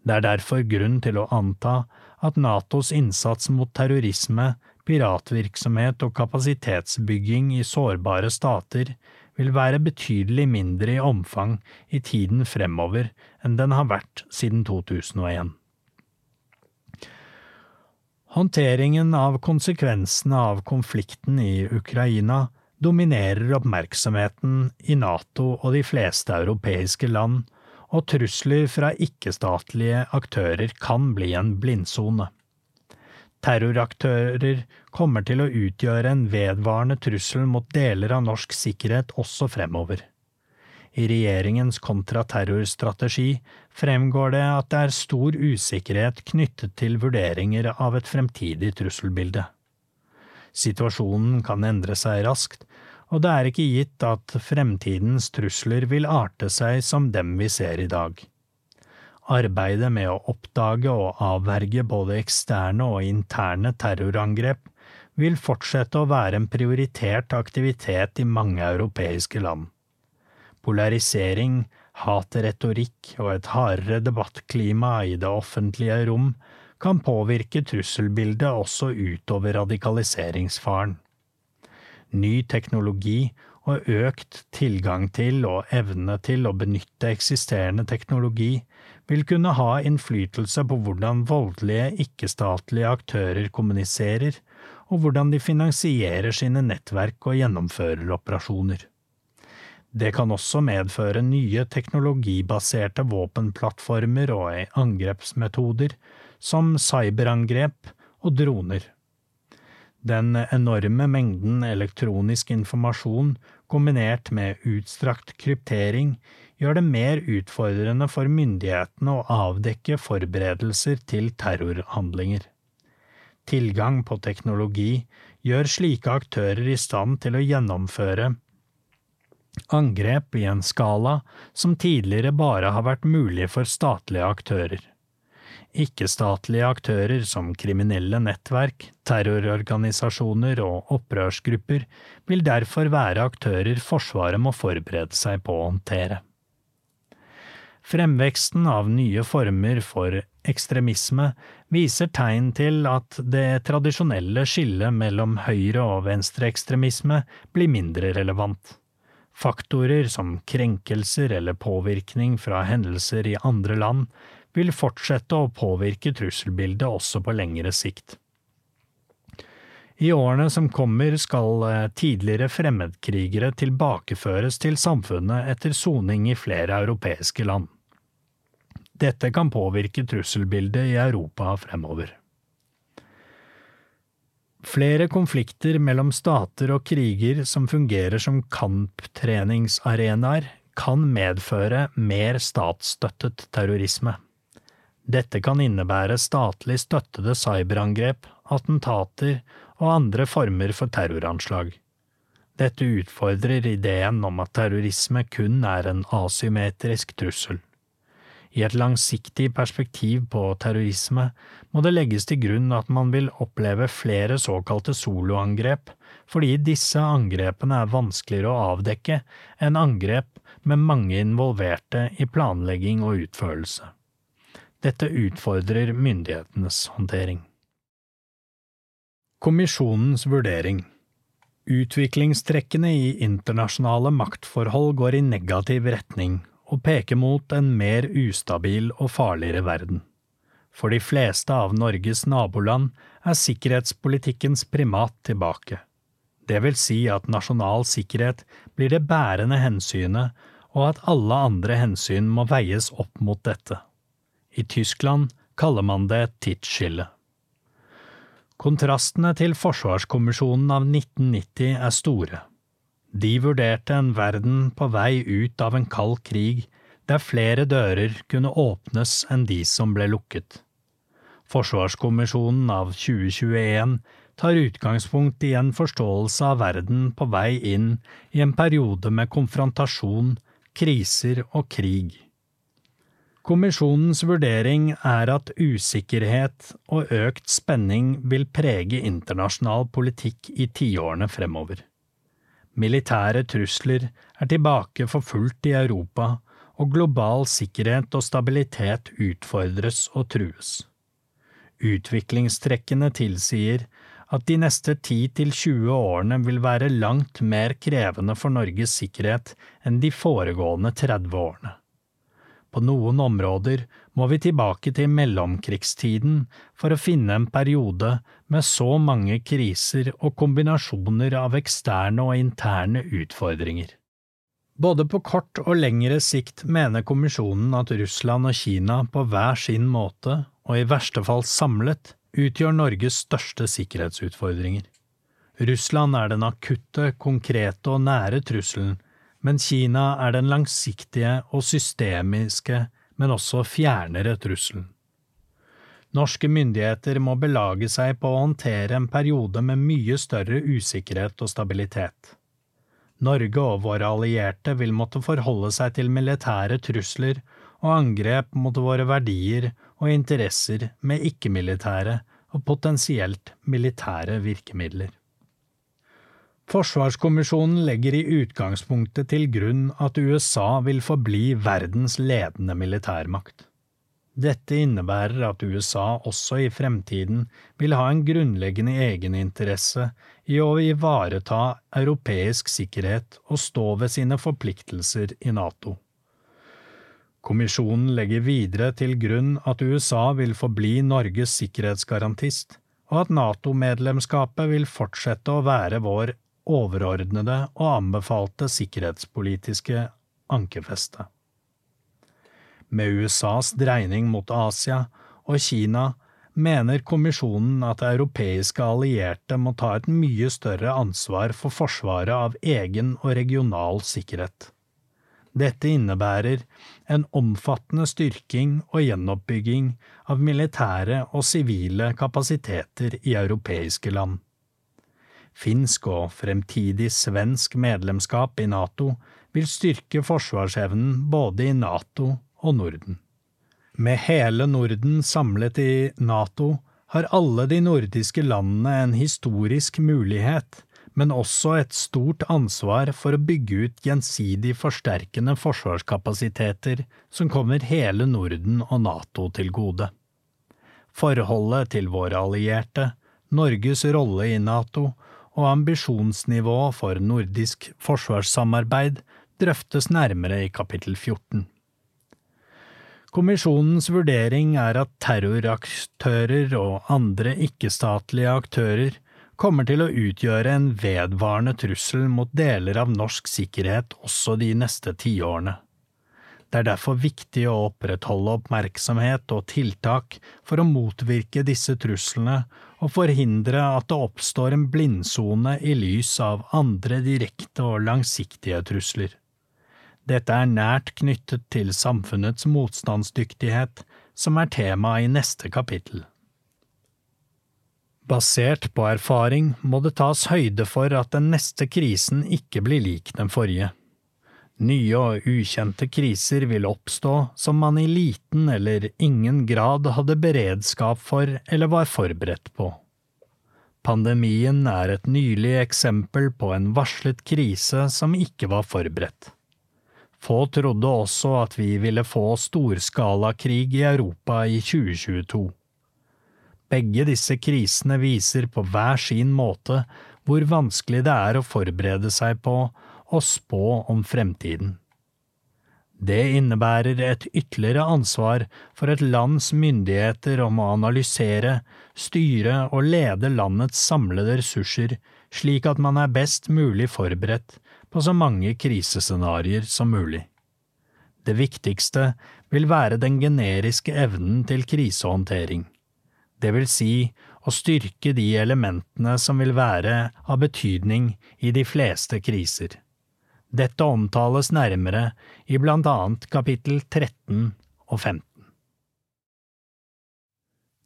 Det er derfor grunn til å anta at Natos innsats mot terrorisme, piratvirksomhet og kapasitetsbygging i sårbare stater vil være betydelig mindre i omfang i tiden fremover enn den har vært siden 2001. Håndteringen av konsekvensene av konflikten i Ukraina dominerer oppmerksomheten i Nato og de fleste europeiske land, og trusler fra ikke-statlige aktører kan bli en blindsone. Terroraktører kommer til å utgjøre en vedvarende trussel mot deler av norsk sikkerhet også fremover. I regjeringens kontraterrorstrategi fremgår det at det er stor usikkerhet knyttet til vurderinger av et fremtidig trusselbilde. Situasjonen kan endre seg raskt, og det er ikke gitt at fremtidens trusler vil arte seg som dem vi ser i dag. Arbeidet med å oppdage og avverge både eksterne og interne terrorangrep vil fortsette å være en prioritert aktivitet i mange europeiske land. Polarisering, hatretorikk og et hardere debattklima i det offentlige rom kan påvirke trusselbildet også utover radikaliseringsfaren. Ny teknologi og økt tilgang til og evne til å benytte eksisterende teknologi vil kunne ha innflytelse på hvordan voldelige ikke-statlige aktører kommuniserer, og hvordan de finansierer sine nettverk og gjennomfører operasjoner. Det kan også medføre nye teknologibaserte våpenplattformer og angrepsmetoder, som cyberangrep og droner. Den enorme mengden elektronisk informasjon kombinert med utstrakt kryptering gjør det mer utfordrende for myndighetene å avdekke forberedelser til terrorhandlinger. Tilgang på teknologi gjør slike aktører i stand til å gjennomføre angrep i en skala som tidligere bare har vært mulig for statlige aktører. Ikke-statlige aktører som kriminelle nettverk, terrororganisasjoner og opprørsgrupper vil derfor være aktører Forsvaret må forberede seg på å håndtere. Fremveksten av nye former for ekstremisme viser tegn til at det tradisjonelle skillet mellom høyre- og venstreekstremisme blir mindre relevant. Faktorer som krenkelser eller påvirkning fra hendelser i andre land vil fortsette å påvirke trusselbildet også på lengre sikt. I årene som kommer skal eh, tidligere fremmedkrigere tilbakeføres til samfunnet etter soning i flere europeiske land. Dette kan påvirke trusselbildet i Europa fremover. Flere konflikter mellom stater og kriger som fungerer som kamptreningsarenaer, kan medføre mer statsstøttet terrorisme. Dette kan innebære statlig støttede cyberangrep, attentater og andre former for terroranslag. Dette utfordrer ideen om at terrorisme kun er en asymmetrisk trussel. I et langsiktig perspektiv på terrorisme må det legges til grunn at man vil oppleve flere såkalte soloangrep, fordi disse angrepene er vanskeligere å avdekke enn angrep med mange involverte i planlegging og utførelse. Dette utfordrer myndighetenes håndtering. Kommisjonens vurdering Utviklingstrekkene i internasjonale maktforhold går i negativ retning, og peker mot en mer ustabil og farligere verden. For de fleste av Norges naboland er sikkerhetspolitikkens primat tilbake. Det vil si at nasjonal sikkerhet blir det bærende hensynet, og at alle andre hensyn må veies opp mot dette. I Tyskland kaller man det et tidsskille. Kontrastene til Forsvarskommisjonen av 1990 er store. De vurderte en verden på vei ut av en kald krig, der flere dører kunne åpnes enn de som ble lukket. Forsvarskommisjonen av 2021 tar utgangspunkt i en forståelse av verden på vei inn i en periode med konfrontasjon, kriser og krig. Kommisjonens vurdering er at usikkerhet og økt spenning vil prege internasjonal politikk i tiårene fremover. Militære trusler er tilbake for fullt i Europa, og global sikkerhet og stabilitet utfordres og trues. Utviklingstrekkene tilsier at de neste 10–20 årene vil være langt mer krevende for Norges sikkerhet enn de foregående 30 årene. På noen områder må vi tilbake til mellomkrigstiden for å finne en periode med så mange kriser og kombinasjoner av eksterne og interne utfordringer. Både på kort og lengre sikt mener kommisjonen at Russland og Kina på hver sin måte, og i verste fall samlet, utgjør Norges største sikkerhetsutfordringer. Russland er den akutte, konkrete og nære trusselen men Kina er den langsiktige og systemiske, men også fjernere trusselen. Norske myndigheter må belage seg på å håndtere en periode med mye større usikkerhet og stabilitet. Norge og våre allierte vil måtte forholde seg til militære trusler og angrep mot våre verdier og interesser med ikke-militære og potensielt militære virkemidler. Forsvarskommisjonen legger i utgangspunktet til grunn at USA vil forbli verdens ledende militærmakt. Dette innebærer at USA også i fremtiden vil ha en grunnleggende egeninteresse i å ivareta europeisk sikkerhet og stå ved sine forpliktelser i NATO. Kommisjonen legger videre til grunn at USA vil forbli Norges sikkerhetsgarantist, og at NATO-medlemskapet vil fortsette å være vår overordnede og anbefalte sikkerhetspolitiske ankerfeste. Med USAs dreining mot Asia og Kina mener kommisjonen at europeiske allierte må ta et mye større ansvar for forsvaret av egen og regional sikkerhet. Dette innebærer en omfattende styrking og gjenoppbygging av militære og sivile kapasiteter i europeiske land finsk og fremtidig svensk medlemskap i NATO vil styrke forsvarsevnen både i NATO og Norden. Med hele Norden samlet i NATO har alle de nordiske landene en historisk mulighet, men også et stort ansvar for å bygge ut gjensidig forsterkende forsvarskapasiteter som kommer hele Norden og NATO til gode. Forholdet til våre allierte, Norges rolle i NATO og ambisjonsnivå for nordisk forsvarssamarbeid drøftes nærmere i kapittel 14. Kommisjonens vurdering er at terroraktører og andre ikke-statlige aktører kommer til å utgjøre en vedvarende trussel mot deler av norsk sikkerhet også de neste tiårene. Det er derfor viktig å opprettholde oppmerksomhet og tiltak for å motvirke disse truslene og forhindre at det oppstår en blindsone i lys av andre direkte og langsiktige trusler. Dette er nært knyttet til samfunnets motstandsdyktighet, som er tema i neste kapittel. Basert på erfaring må det tas høyde for at den neste krisen ikke blir lik den forrige. Nye og ukjente kriser vil oppstå som man i liten eller ingen grad hadde beredskap for eller var forberedt på. Pandemien er et nylig eksempel på en varslet krise som ikke var forberedt. Få trodde også at vi ville få storskalakrig i Europa i 2022. Begge disse krisene viser på hver sin måte hvor vanskelig det er å forberede seg på og spå om fremtiden. Det innebærer et ytterligere ansvar for et lands myndigheter om å analysere, styre og lede landets samlede ressurser slik at man er best mulig forberedt på så mange krisescenarioer som mulig. Det viktigste vil være den generiske evnen til krisehåndtering, det vil si å styrke de elementene som vil være av betydning i de fleste kriser. Dette omtales nærmere i blant annet kapittel 13 og 15.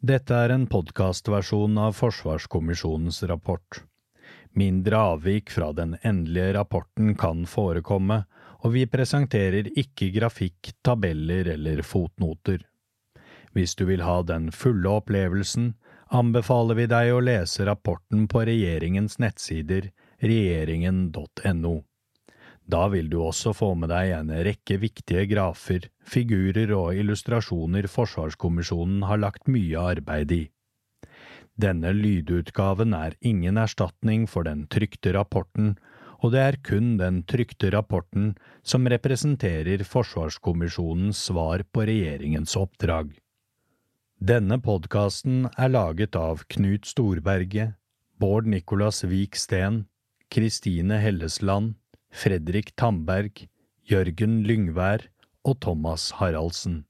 Dette er en podkastversjon av Forsvarskommisjonens rapport. Mindre avvik fra den endelige rapporten kan forekomme, og vi presenterer ikke grafikk, tabeller eller fotnoter. Hvis du vil ha den fulle opplevelsen, anbefaler vi deg å lese rapporten på regjeringens nettsider regjeringen.no. Da vil du også få med deg en rekke viktige grafer, figurer og illustrasjoner Forsvarskommisjonen har lagt mye arbeid i. Denne lydutgaven er ingen erstatning for den trykte rapporten, og det er kun den trykte rapporten som representerer Forsvarskommisjonens svar på regjeringens oppdrag. Denne podkasten er laget av Knut Storberget, Bård Nicolas Vik Steen, Kristine Hellesland, Fredrik Tamberg, Jørgen Lyngvær og Thomas Haraldsen.